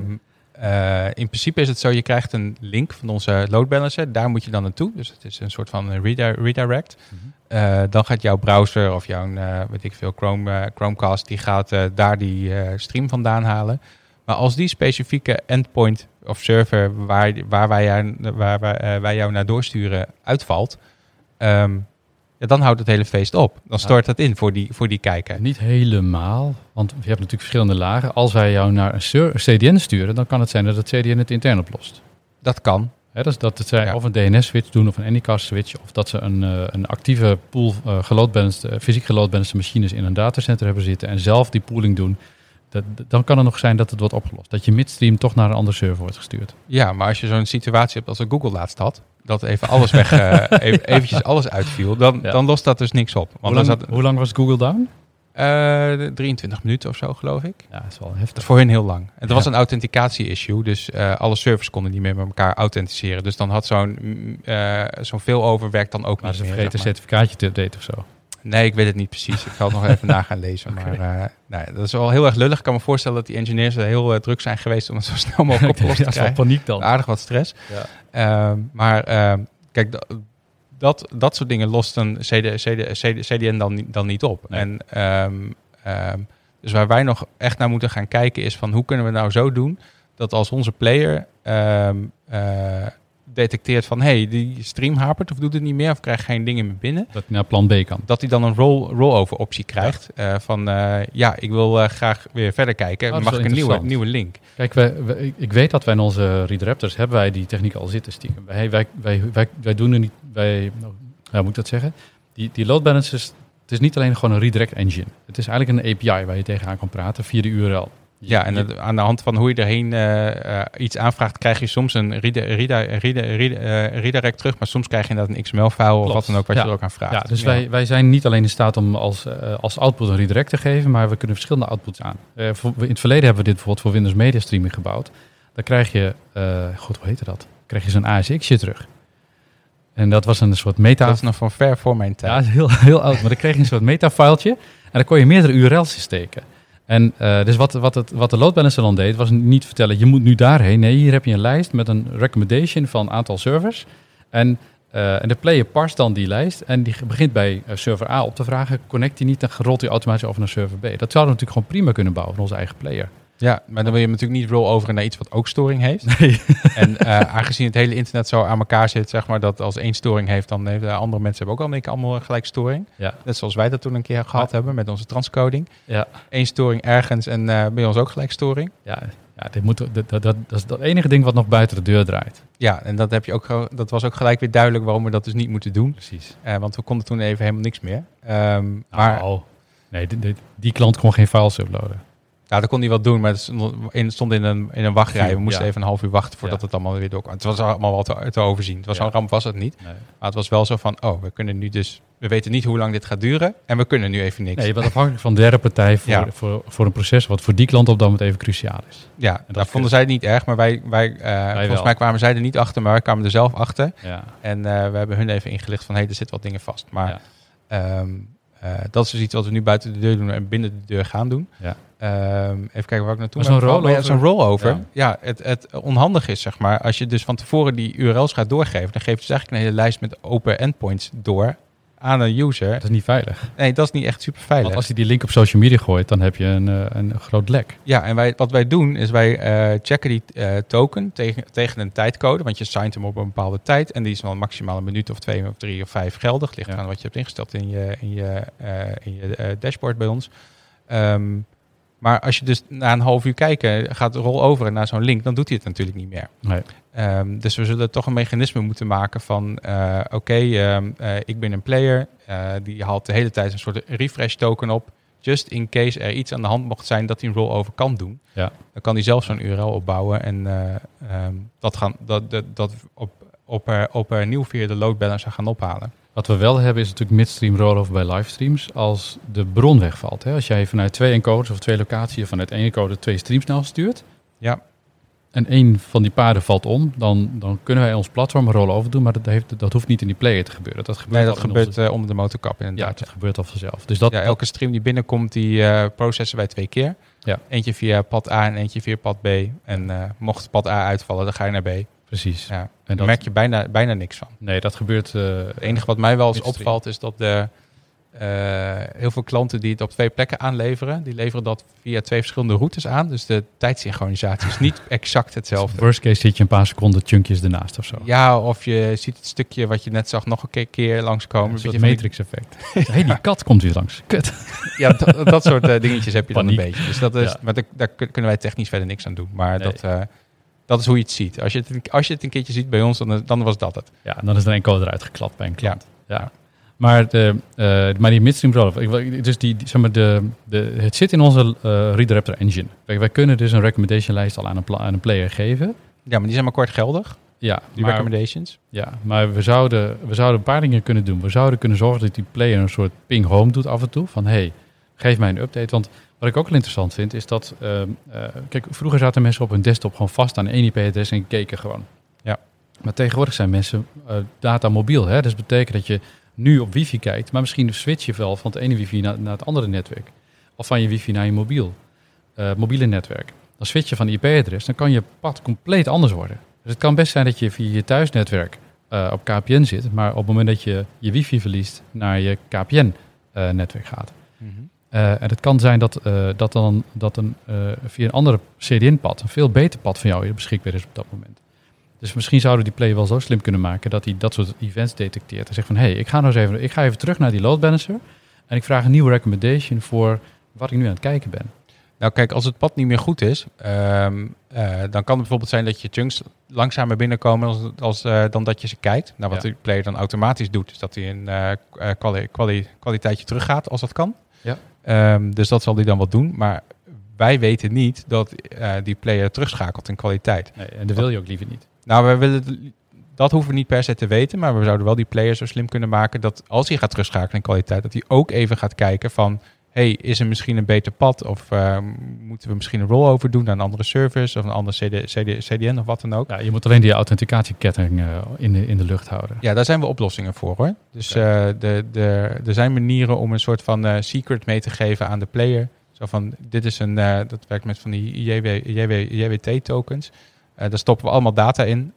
eh, in principe is het zo, je krijgt een link van onze load balancer. Daar moet je dan naartoe. Dus het is een soort van redi- redirect. Eh, dan gaat jouw browser of jouw, weet ik veel, Chrome, Chromecast, die gaat daar die stream vandaan halen. Maar als die specifieke endpoint of server waar, waar, wij, jou, waar wij, eh, wij jou naar doorsturen uitvalt, ehm, ja, dan houdt het hele feest op. Dan stort het in voor die, voor die kijker. Niet helemaal, want je hebt natuurlijk verschillende lagen. Als wij jou naar een, CDN sturen, dan kan het zijn dat het CDN het intern oplost. Dat kan. Dat, is dat het zij Ja. of een DNS-switch doen of een Anycast-switch, of dat ze een, eh, een actieve pool uh, geloadbalanced, fysiek geloadbalanced machines in een datacenter hebben zitten en zelf die pooling doen. Dat, dan kan het nog zijn dat het wordt opgelost. Dat je midstream toch naar een andere server wordt gestuurd. Ja, maar als je zo'n situatie hebt als de Google laatst had, dat even alles weg, eh, [laughs] even, eventjes alles uitviel, dan, Ja. dan lost dat dus niks op. Hoe Want lang, dan zat hoe lang was Google down? eh 23 minuten of zo, geloof ik. Ja, dat is wel Dat heftig. is voor hun heel lang. En dat Ja. was een authenticatie-issue, dus eh, alle servers konden niet meer met elkaar authenticeren. Dus dan had zo'n eh, zo'n veel overwerk dan ook Maar niet ze meer. vergeten een certificaatje te updaten of zo. Nee, ik weet het niet precies. Ik ga het nog even [laughs] na gaan lezen. Maar eh, nee, dat is wel heel erg lullig. Ik kan me voorstellen dat die engineers er heel eh, druk zijn geweest om het zo [laughs] snel mogelijk opgelost te dat is wel krijgen. paniek dan. Aardig wat stress. Ja. Ehm, maar ehm, kijk, da- dat, dat soort dingen lost een CD, CD, CD, CDN dan, niet- dan niet op. Nee. En, ehm, dus waar wij nog echt naar moeten gaan kijken is van hoe kunnen we nou zo doen dat als onze player eh, detecteert van hey, die stream hapert of doet het niet meer of krijgt geen dingen meer binnen, Dat je naar plan B kan. dat hij dan een roll, rollover optie krijgt eh, van eh, ja, ik wil eh, graag weer verder kijken, Oh, mag ik een nieuwe, nieuwe link? Kijk, wij, wij- ik- weet dat wij in onze Redraptors hebben wij die techniek al zitten stiekem. Wij, wij, wij, wij, wij doen er niet, wij, nou, hoe moet ik dat zeggen? Die, die load balancers, het is niet alleen gewoon een redirect engine. Het is eigenlijk een API waar je tegenaan kan praten via de URL. Ja, en aan de hand van hoe je erheen eh, eh, iets aanvraagt, krijg je soms een eh, redirect terug, maar soms krijg je inderdaad een XML-file of wat dan ook, wat Ja. je er ook aan vraagt. ja, dus Wij, wij zijn niet alleen in staat om als, als output een redirect te geven, maar we kunnen verschillende outputs aan. Voor- in het verleden hebben we dit bijvoorbeeld voor Windows Media Streaming gebouwd. Dan krijg je, god, hoe heette dat? Dan krijg je zo'n ASX'je terug. En dat was een soort meta... Dat is nog van ver voor mijn Ja, tijd. is [laughs] heel, heel oud. Maar dan kreeg je een soort metafiletje. En dan kon je meerdere URL's in steken. En eh, dus wat, wat, het, wat de load balancer dan deed, was niet vertellen, je moet nu daarheen. Nee, hier heb je een lijst met een recommendation van een aantal servers. En, eh, en de player parst dan die lijst. En die begint bij eh, server A op te vragen. Connect die niet, dan rolt hij automatisch over naar server B. Dat zouden we natuurlijk gewoon prima kunnen bouwen van onze eigen player. Ja, maar dan wil je natuurlijk niet rolloveren naar iets wat ook storing heeft. [laughs] Nee. En eh, aangezien het hele internet zo aan elkaar zit, zeg maar, dat als één storing heeft, dan heeft eh, andere mensen hebben ook al een keer allemaal gelijk storing. Ja. Net zoals wij dat toen een keer gehad hebben met onze transcoding. Ja, Eén storing ergens en eh, bij ons ook gelijk storing. ja, ja dit moet, dat, dat, dat, is het enige ding wat nog buiten de deur draait. Ja, en dat, heb je ook, dat was ook gelijk weer duidelijk waarom we dat dus niet moeten doen. Precies. Eh, want we konden toen even helemaal niks meer. Ehm, maar Maar, nee, die, die, die klant kon geen files uploaden. Ja, dat kon hij wel doen, maar het stond in, een, in een wachtrij. We moesten Ja. even een half uur wachten voordat Ja. het allemaal weer doorkwam. Het was allemaal wel te, te overzien. Het was zo'n ramp was het niet. Nee. Maar het was wel zo van, oh, we kunnen nu dus... We weten niet hoe lang dit gaat duren en we kunnen nu even niks. Nee, je bent afhankelijk van de derde partij voor, Ja. voor, voor een proces wat voor die klant op dat moment even cruciaal is. ja, dat daar vonden zij het niet erg, maar wij, wij, eh, volgens wel. mij kwamen zij er niet achter, maar wij kwamen er zelf achter. Ja. En eh, we hebben hun even ingelicht van, hé, hey, er zit wat dingen vast. Maar Ja. Eh, dat is dus iets wat we nu buiten de deur doen en binnen de deur gaan doen. Ja. Ehm, even kijken waar ik naartoe zo'n gevallen. Maar ja, rollover- Zo'n rollover. Ja. Ja, het, het onhandig is, zeg maar, als je dus van tevoren die URL's gaat doorgeven, dan geef je dus eigenlijk een hele lijst met open endpoints door aan een user. Dat is niet veilig. Nee, dat is niet echt super veilig. Want als hij die link op social media gooit, dan heb je een, eh, een groot lek. Ja, en wij, wat wij doen is wij eh, checken die eh, token tegen, tegen een tijdcode. Want je signed hem op een bepaalde tijd. En die is wel maximaal een minuut of twee of drie of vijf geldig. Ligt Ja. aan wat je hebt ingesteld in je, in je, in je dashboard bij ons. Ehm, Maar als je dus na een half uur kijken gaat roll over naar zo'n link, dan doet hij het natuurlijk niet meer. Nee. Ehm, dus we zullen toch een mechanisme moeten maken van, eh, oké, ehm, eh, ik ben een player, eh, die haalt de hele tijd een soort refresh token op. Just in case er iets aan de hand mocht zijn dat hij een rollover kan doen. Ja. Dan kan hij zelf zo'n URL opbouwen en eh, ehm, dat, gaan, dat, dat, dat op, op, op eh, nieuw via de load balancer gaan ophalen. Wat we wel hebben is natuurlijk midstream rollover bij livestreams als de bron wegvalt. Hè? Als jij vanuit twee encoders of twee locaties of vanuit één encoder twee streams snel stuurt Ja, en één van die paarden valt om, dan, dan kunnen wij ons platform rollover doen, maar dat, heeft, dat hoeft niet in die player te gebeuren. Dat gebeurt, nee, dat gebeurt onze- eh, onder de motorkap ja, inderdaad. dat gebeurt al vanzelf. Dus dat, ja, elke stream die binnenkomt, die eh, processen wij twee keer. Ja. Eentje via pad A en eentje via pad B. En eh, mocht pad A uitvallen, dan ga je naar B. precies. Ja. En Daar dat, merk je bijna, bijna niks van. nee, dat gebeurt. eh, Het enige wat mij wel eens opvalt is dat de, eh, heel veel klanten die het op twee plekken aanleveren, die leveren dat via twee verschillende routes aan. Dus de tijdsynchronisatie is niet exact hetzelfde. Worst case zit je een paar seconden chunkjes ernaast of zo. Ja, of je ziet het stukje wat je net zag nog een keer, langskomen. een Een van die- Matrix-effect. [laughs] hey, die kat komt weer langs. Kut. [laughs] Ja, dat, dat soort eh, dingetjes heb je dan een beetje. Dus dat is, Ja. maar daar, daar kun- kunnen wij technisch verder niks aan doen. Maar Nee. dat, dat is hoe je het ziet. Als je het, een- als je het een keertje ziet bij ons, dan, dan was dat het. Ja, en dan is er een encoder uitgeklapt bij een Ja. klant. Ja. Maar, de, eh, maar die midstream rollover, dus die, die- zeg maar de, de, het zit in onze Rediraptor engine. Kijk, wij kunnen dus een recommendation lijst al aan een, aan een player geven. Ja, maar die zijn maar kort geldig, Ja, die maar, recommendations. ja, maar we zouden, we zouden een paar dingen kunnen doen. We zouden kunnen zorgen dat die player een soort ping home doet af en toe. Van hey, geef mij een update. Want wat ik ook wel interessant vind, is dat... ehm, eh, kijk, vroeger zaten mensen op hun desktop gewoon vast aan één IP-adres en keken gewoon. Ja. Maar tegenwoordig zijn mensen eh, data mobiel. Hè? Dus dat betekent dat je nu op wifi kijkt, maar misschien switch je wel van het ene wifi naar, naar het andere netwerk. Of van je wifi naar je mobiel, eh, mobiele netwerk. Dan switch je van IP-adres, dan kan je pad compleet anders worden. Dus het kan best zijn dat je via je thuisnetwerk op KPN zit, maar op het moment dat je je wifi verliest naar je KPN-netwerk gaat. Eh, en het kan zijn dat, eh, dat dan dat een, eh, via een andere CDN-pad, een veel beter pad van jou beschikbaar is op dat moment. Dus misschien zouden we die player wel zo slim kunnen maken dat hij dat soort events detecteert. En zegt van, hé, hey, ik ga nou eens even, ik ga even terug naar die load balancer en ik vraag een nieuwe recommendation voor wat ik nu aan het kijken ben. Nou kijk, als het pad niet meer goed is, ehm, eh, dan kan het bijvoorbeeld zijn dat je chunks langzamer binnenkomen als, als, dan dat je ze kijkt. Nou, wat Ja. de player dan automatisch doet, is dat hij een kwali- kwali- kwaliteitje teruggaat als dat kan. Ja. Ehm, dus dat zal hij dan wel doen. Maar wij weten niet dat eh, die player terugschakelt in kwaliteit. Nee, en dat wil je ook liever niet. Nou, we willen dat hoeven we niet per se te weten, maar we zouden wel die player zo slim kunnen maken dat als hij gaat terugschakelen in kwaliteit, dat hij ook even gaat kijken van, hey, is er misschien een beter pad of eh, moeten we misschien een rollover doen naar een andere service of een andere CD, CD, CDN of wat dan ook. Ja, je moet alleen die authenticatieketting eh, in, de, in de lucht houden. Ja, daar zijn we oplossingen voor hoor. Dus eh, de, de, er zijn manieren om een soort van secret mee te geven aan de player. Zo van, dit is een, dat werkt met van die JW, JW, JWT tokens. Eh, daar stoppen we allemaal data in,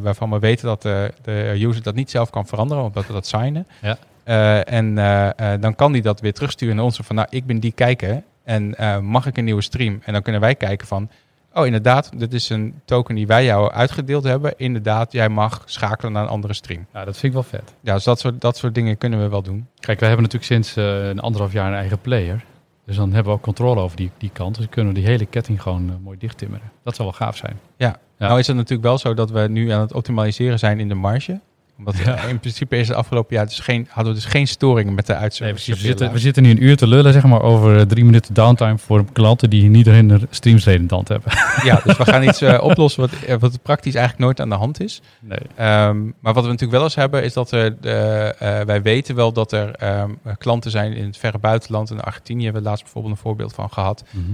waarvan we weten dat de, de user dat niet zelf kan veranderen, omdat we dat signen. Ja. Eh, en eh, eh, dan kan die dat weer terugsturen naar ons van, nou, ik ben die kijker en mag ik een nieuwe stream? En dan kunnen wij kijken van, oh inderdaad, dit is een token die wij jou uitgedeeld hebben. Inderdaad, jij mag schakelen naar een andere stream. Ja, dat vind ik wel vet. Ja, dus dat soort, dat soort dingen kunnen we wel doen. Kijk, wij hebben natuurlijk sinds een anderhalf jaar een eigen player. Dus dan hebben we ook controle over die, die kant. Dus kunnen we die hele ketting gewoon mooi dichttimmeren. Dat zou wel gaaf zijn. Ja. Nou is het natuurlijk wel zo dat we nu aan het optimaliseren zijn in de marge. Omdat Ja. in principe is het afgelopen jaar dus geen, hadden we dus geen storingen met de Nee, uitzending. precies. we, zitten, we zitten nu een uur te lullen zeg maar, over eh, drie minuten downtime voor klanten die niet erin een streamsredendant hebben. [laughs] Ja, dus we gaan iets eh, oplossen wat, eh, wat praktisch eigenlijk nooit aan de hand is. Nee. Ehm, maar wat we natuurlijk wel eens hebben, is dat er, eh, eh, wij weten wel dat er ehm, klanten zijn in het verre buitenland. In Argentinië hebben we laatst bijvoorbeeld een voorbeeld van gehad. Mhm. eh,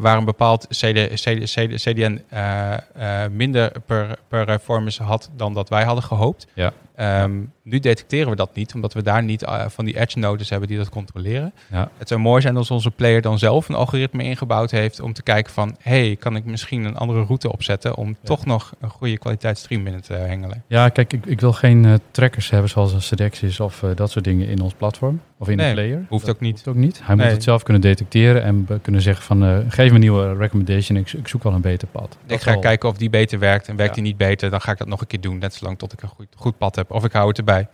waar een bepaald CD, CD, CD, CDN eh, eh, minder per performance had dan dat wij hadden gehoopt. Ja. Ehm, nu detecteren we dat niet, omdat we daar niet eh, van die edge nodes hebben die dat controleren. Ja. Het zou mooi zijn als onze player dan zelf een algoritme ingebouwd heeft om te kijken van, hey, kan ik misschien een andere route opzetten om toch nog een goede kwaliteit stream binnen te hengelen. Ja, kijk, ik, ik wil geen eh, trackers hebben zoals een Sedexis of eh, dat soort dingen in ons platform. Of in Nee, de player. hoeft Dat ook niet. Hoeft ook niet. Hij Nee. moet het zelf kunnen detecteren en kunnen zeggen van geef me een nieuwe recommendation. Ik, ik zoek wel een beter pad. ik Dat ga kijken of die beter werkt en werkt Ja. die niet beter, dan ga ik dat nog een keer doen, net zolang tot ik een goed, goed pad heb of ik hou het erbij.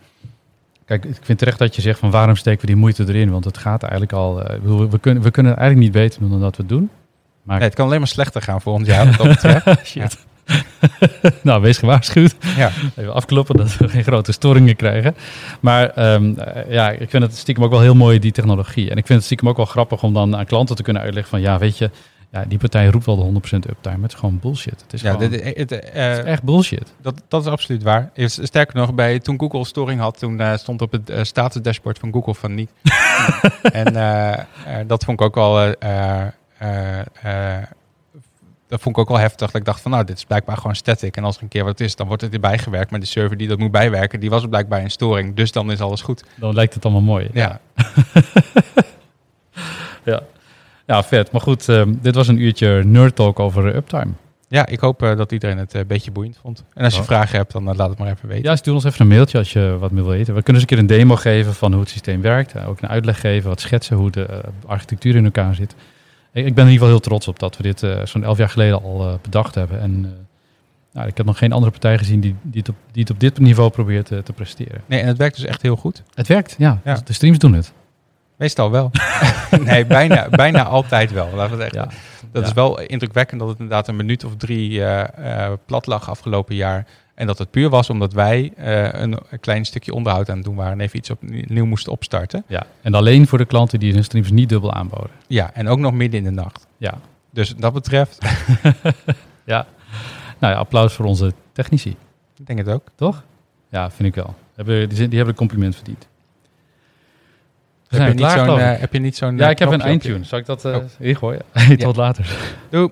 Kijk, ik vind terecht dat je zegt van waarom steken we die moeite erin? Want het gaat eigenlijk al... eh, bedoel, we, kunnen, we kunnen het eigenlijk niet beter doen dan dat we het doen. Maar Nee, het kan alleen maar slechter gaan voor ons jaar. Shit. [laughs] [laughs] nou, wees gewaarschuwd. ja. Even afkloppen dat we geen grote storingen krijgen. Maar ehm, eh, ja, ik vind het stiekem ook wel heel mooi, die technologie. En ik vind het stiekem ook wel grappig om dan aan klanten te kunnen uitleggen van... ja, weet je, ja, die partij roept wel de 100% uptime. Maar het is gewoon bullshit. Het is, Ja, gewoon, dit- het, eh, het is echt bullshit. dat, dat is absoluut waar. Sterker nog, bij, toen Google storing had, toen eh, stond op het eh, status dashboard van Google van niet. [laughs] en dat vond ik ook wel. eh, dat vond ik ook wel heftig. Dat ik dacht van, nou, dit is blijkbaar gewoon static. En als er een keer wat is, dan wordt het erbij gewerkt. Maar de server die dat moet bijwerken, die was blijkbaar in storing. Dus dan is alles goed. Dan lijkt het allemaal mooi. Ja, [laughs] Ja, ja vet. Maar goed, ehm, dit was een uurtje nerd talk over eh, uptime. ja ik hoop eh, dat iedereen het eh, een beetje boeiend vond. En als je Ja. vragen hebt, dan eh, laat het maar even weten. Ja, stuur ons even een mailtje als je wat meer wil weten. We kunnen eens een keer een demo geven van hoe het systeem werkt. Eh, ook een uitleg geven, wat schetsen, hoe de eh, architectuur in elkaar zit. Ik, ben in ieder geval heel trots op dat we dit eh, zo'n elf jaar geleden al eh, bedacht hebben. En eh, nou, ik heb nog geen andere partij gezien die, die, het, op, die het op dit niveau probeert eh, te presteren. Nee, en het werkt dus echt heel goed. Het werkt, ja. Ja. Dus de streams doen het. Meestal wel. [laughs] nee, bijna, bijna altijd wel. Laten we het echt Ja. Dat Ja. is wel indrukwekkend dat het inderdaad een minuut of drie eh, eh, plat lag afgelopen jaar. En dat het puur was omdat wij eh, een, een klein stukje onderhoud aan het doen waren en even iets opnieuw moesten opstarten. Ja. En alleen voor de klanten die hun streams niet dubbel aanboden. Ja, en ook nog midden in de nacht. Ja. Dus dat betreft, [laughs] ja. Nou ja, applaus voor onze technici. ik denk het ook. Toch? Ja, vind ik wel. Hebben, die, zijn- die hebben een compliment verdiend. We Heb je, niet zo'n, eh, heb je niet zo'n... Ja, eh, ik heb een eindtune. Zal ik dat uh, Oh. ingooien? [laughs] Tot later. Doei.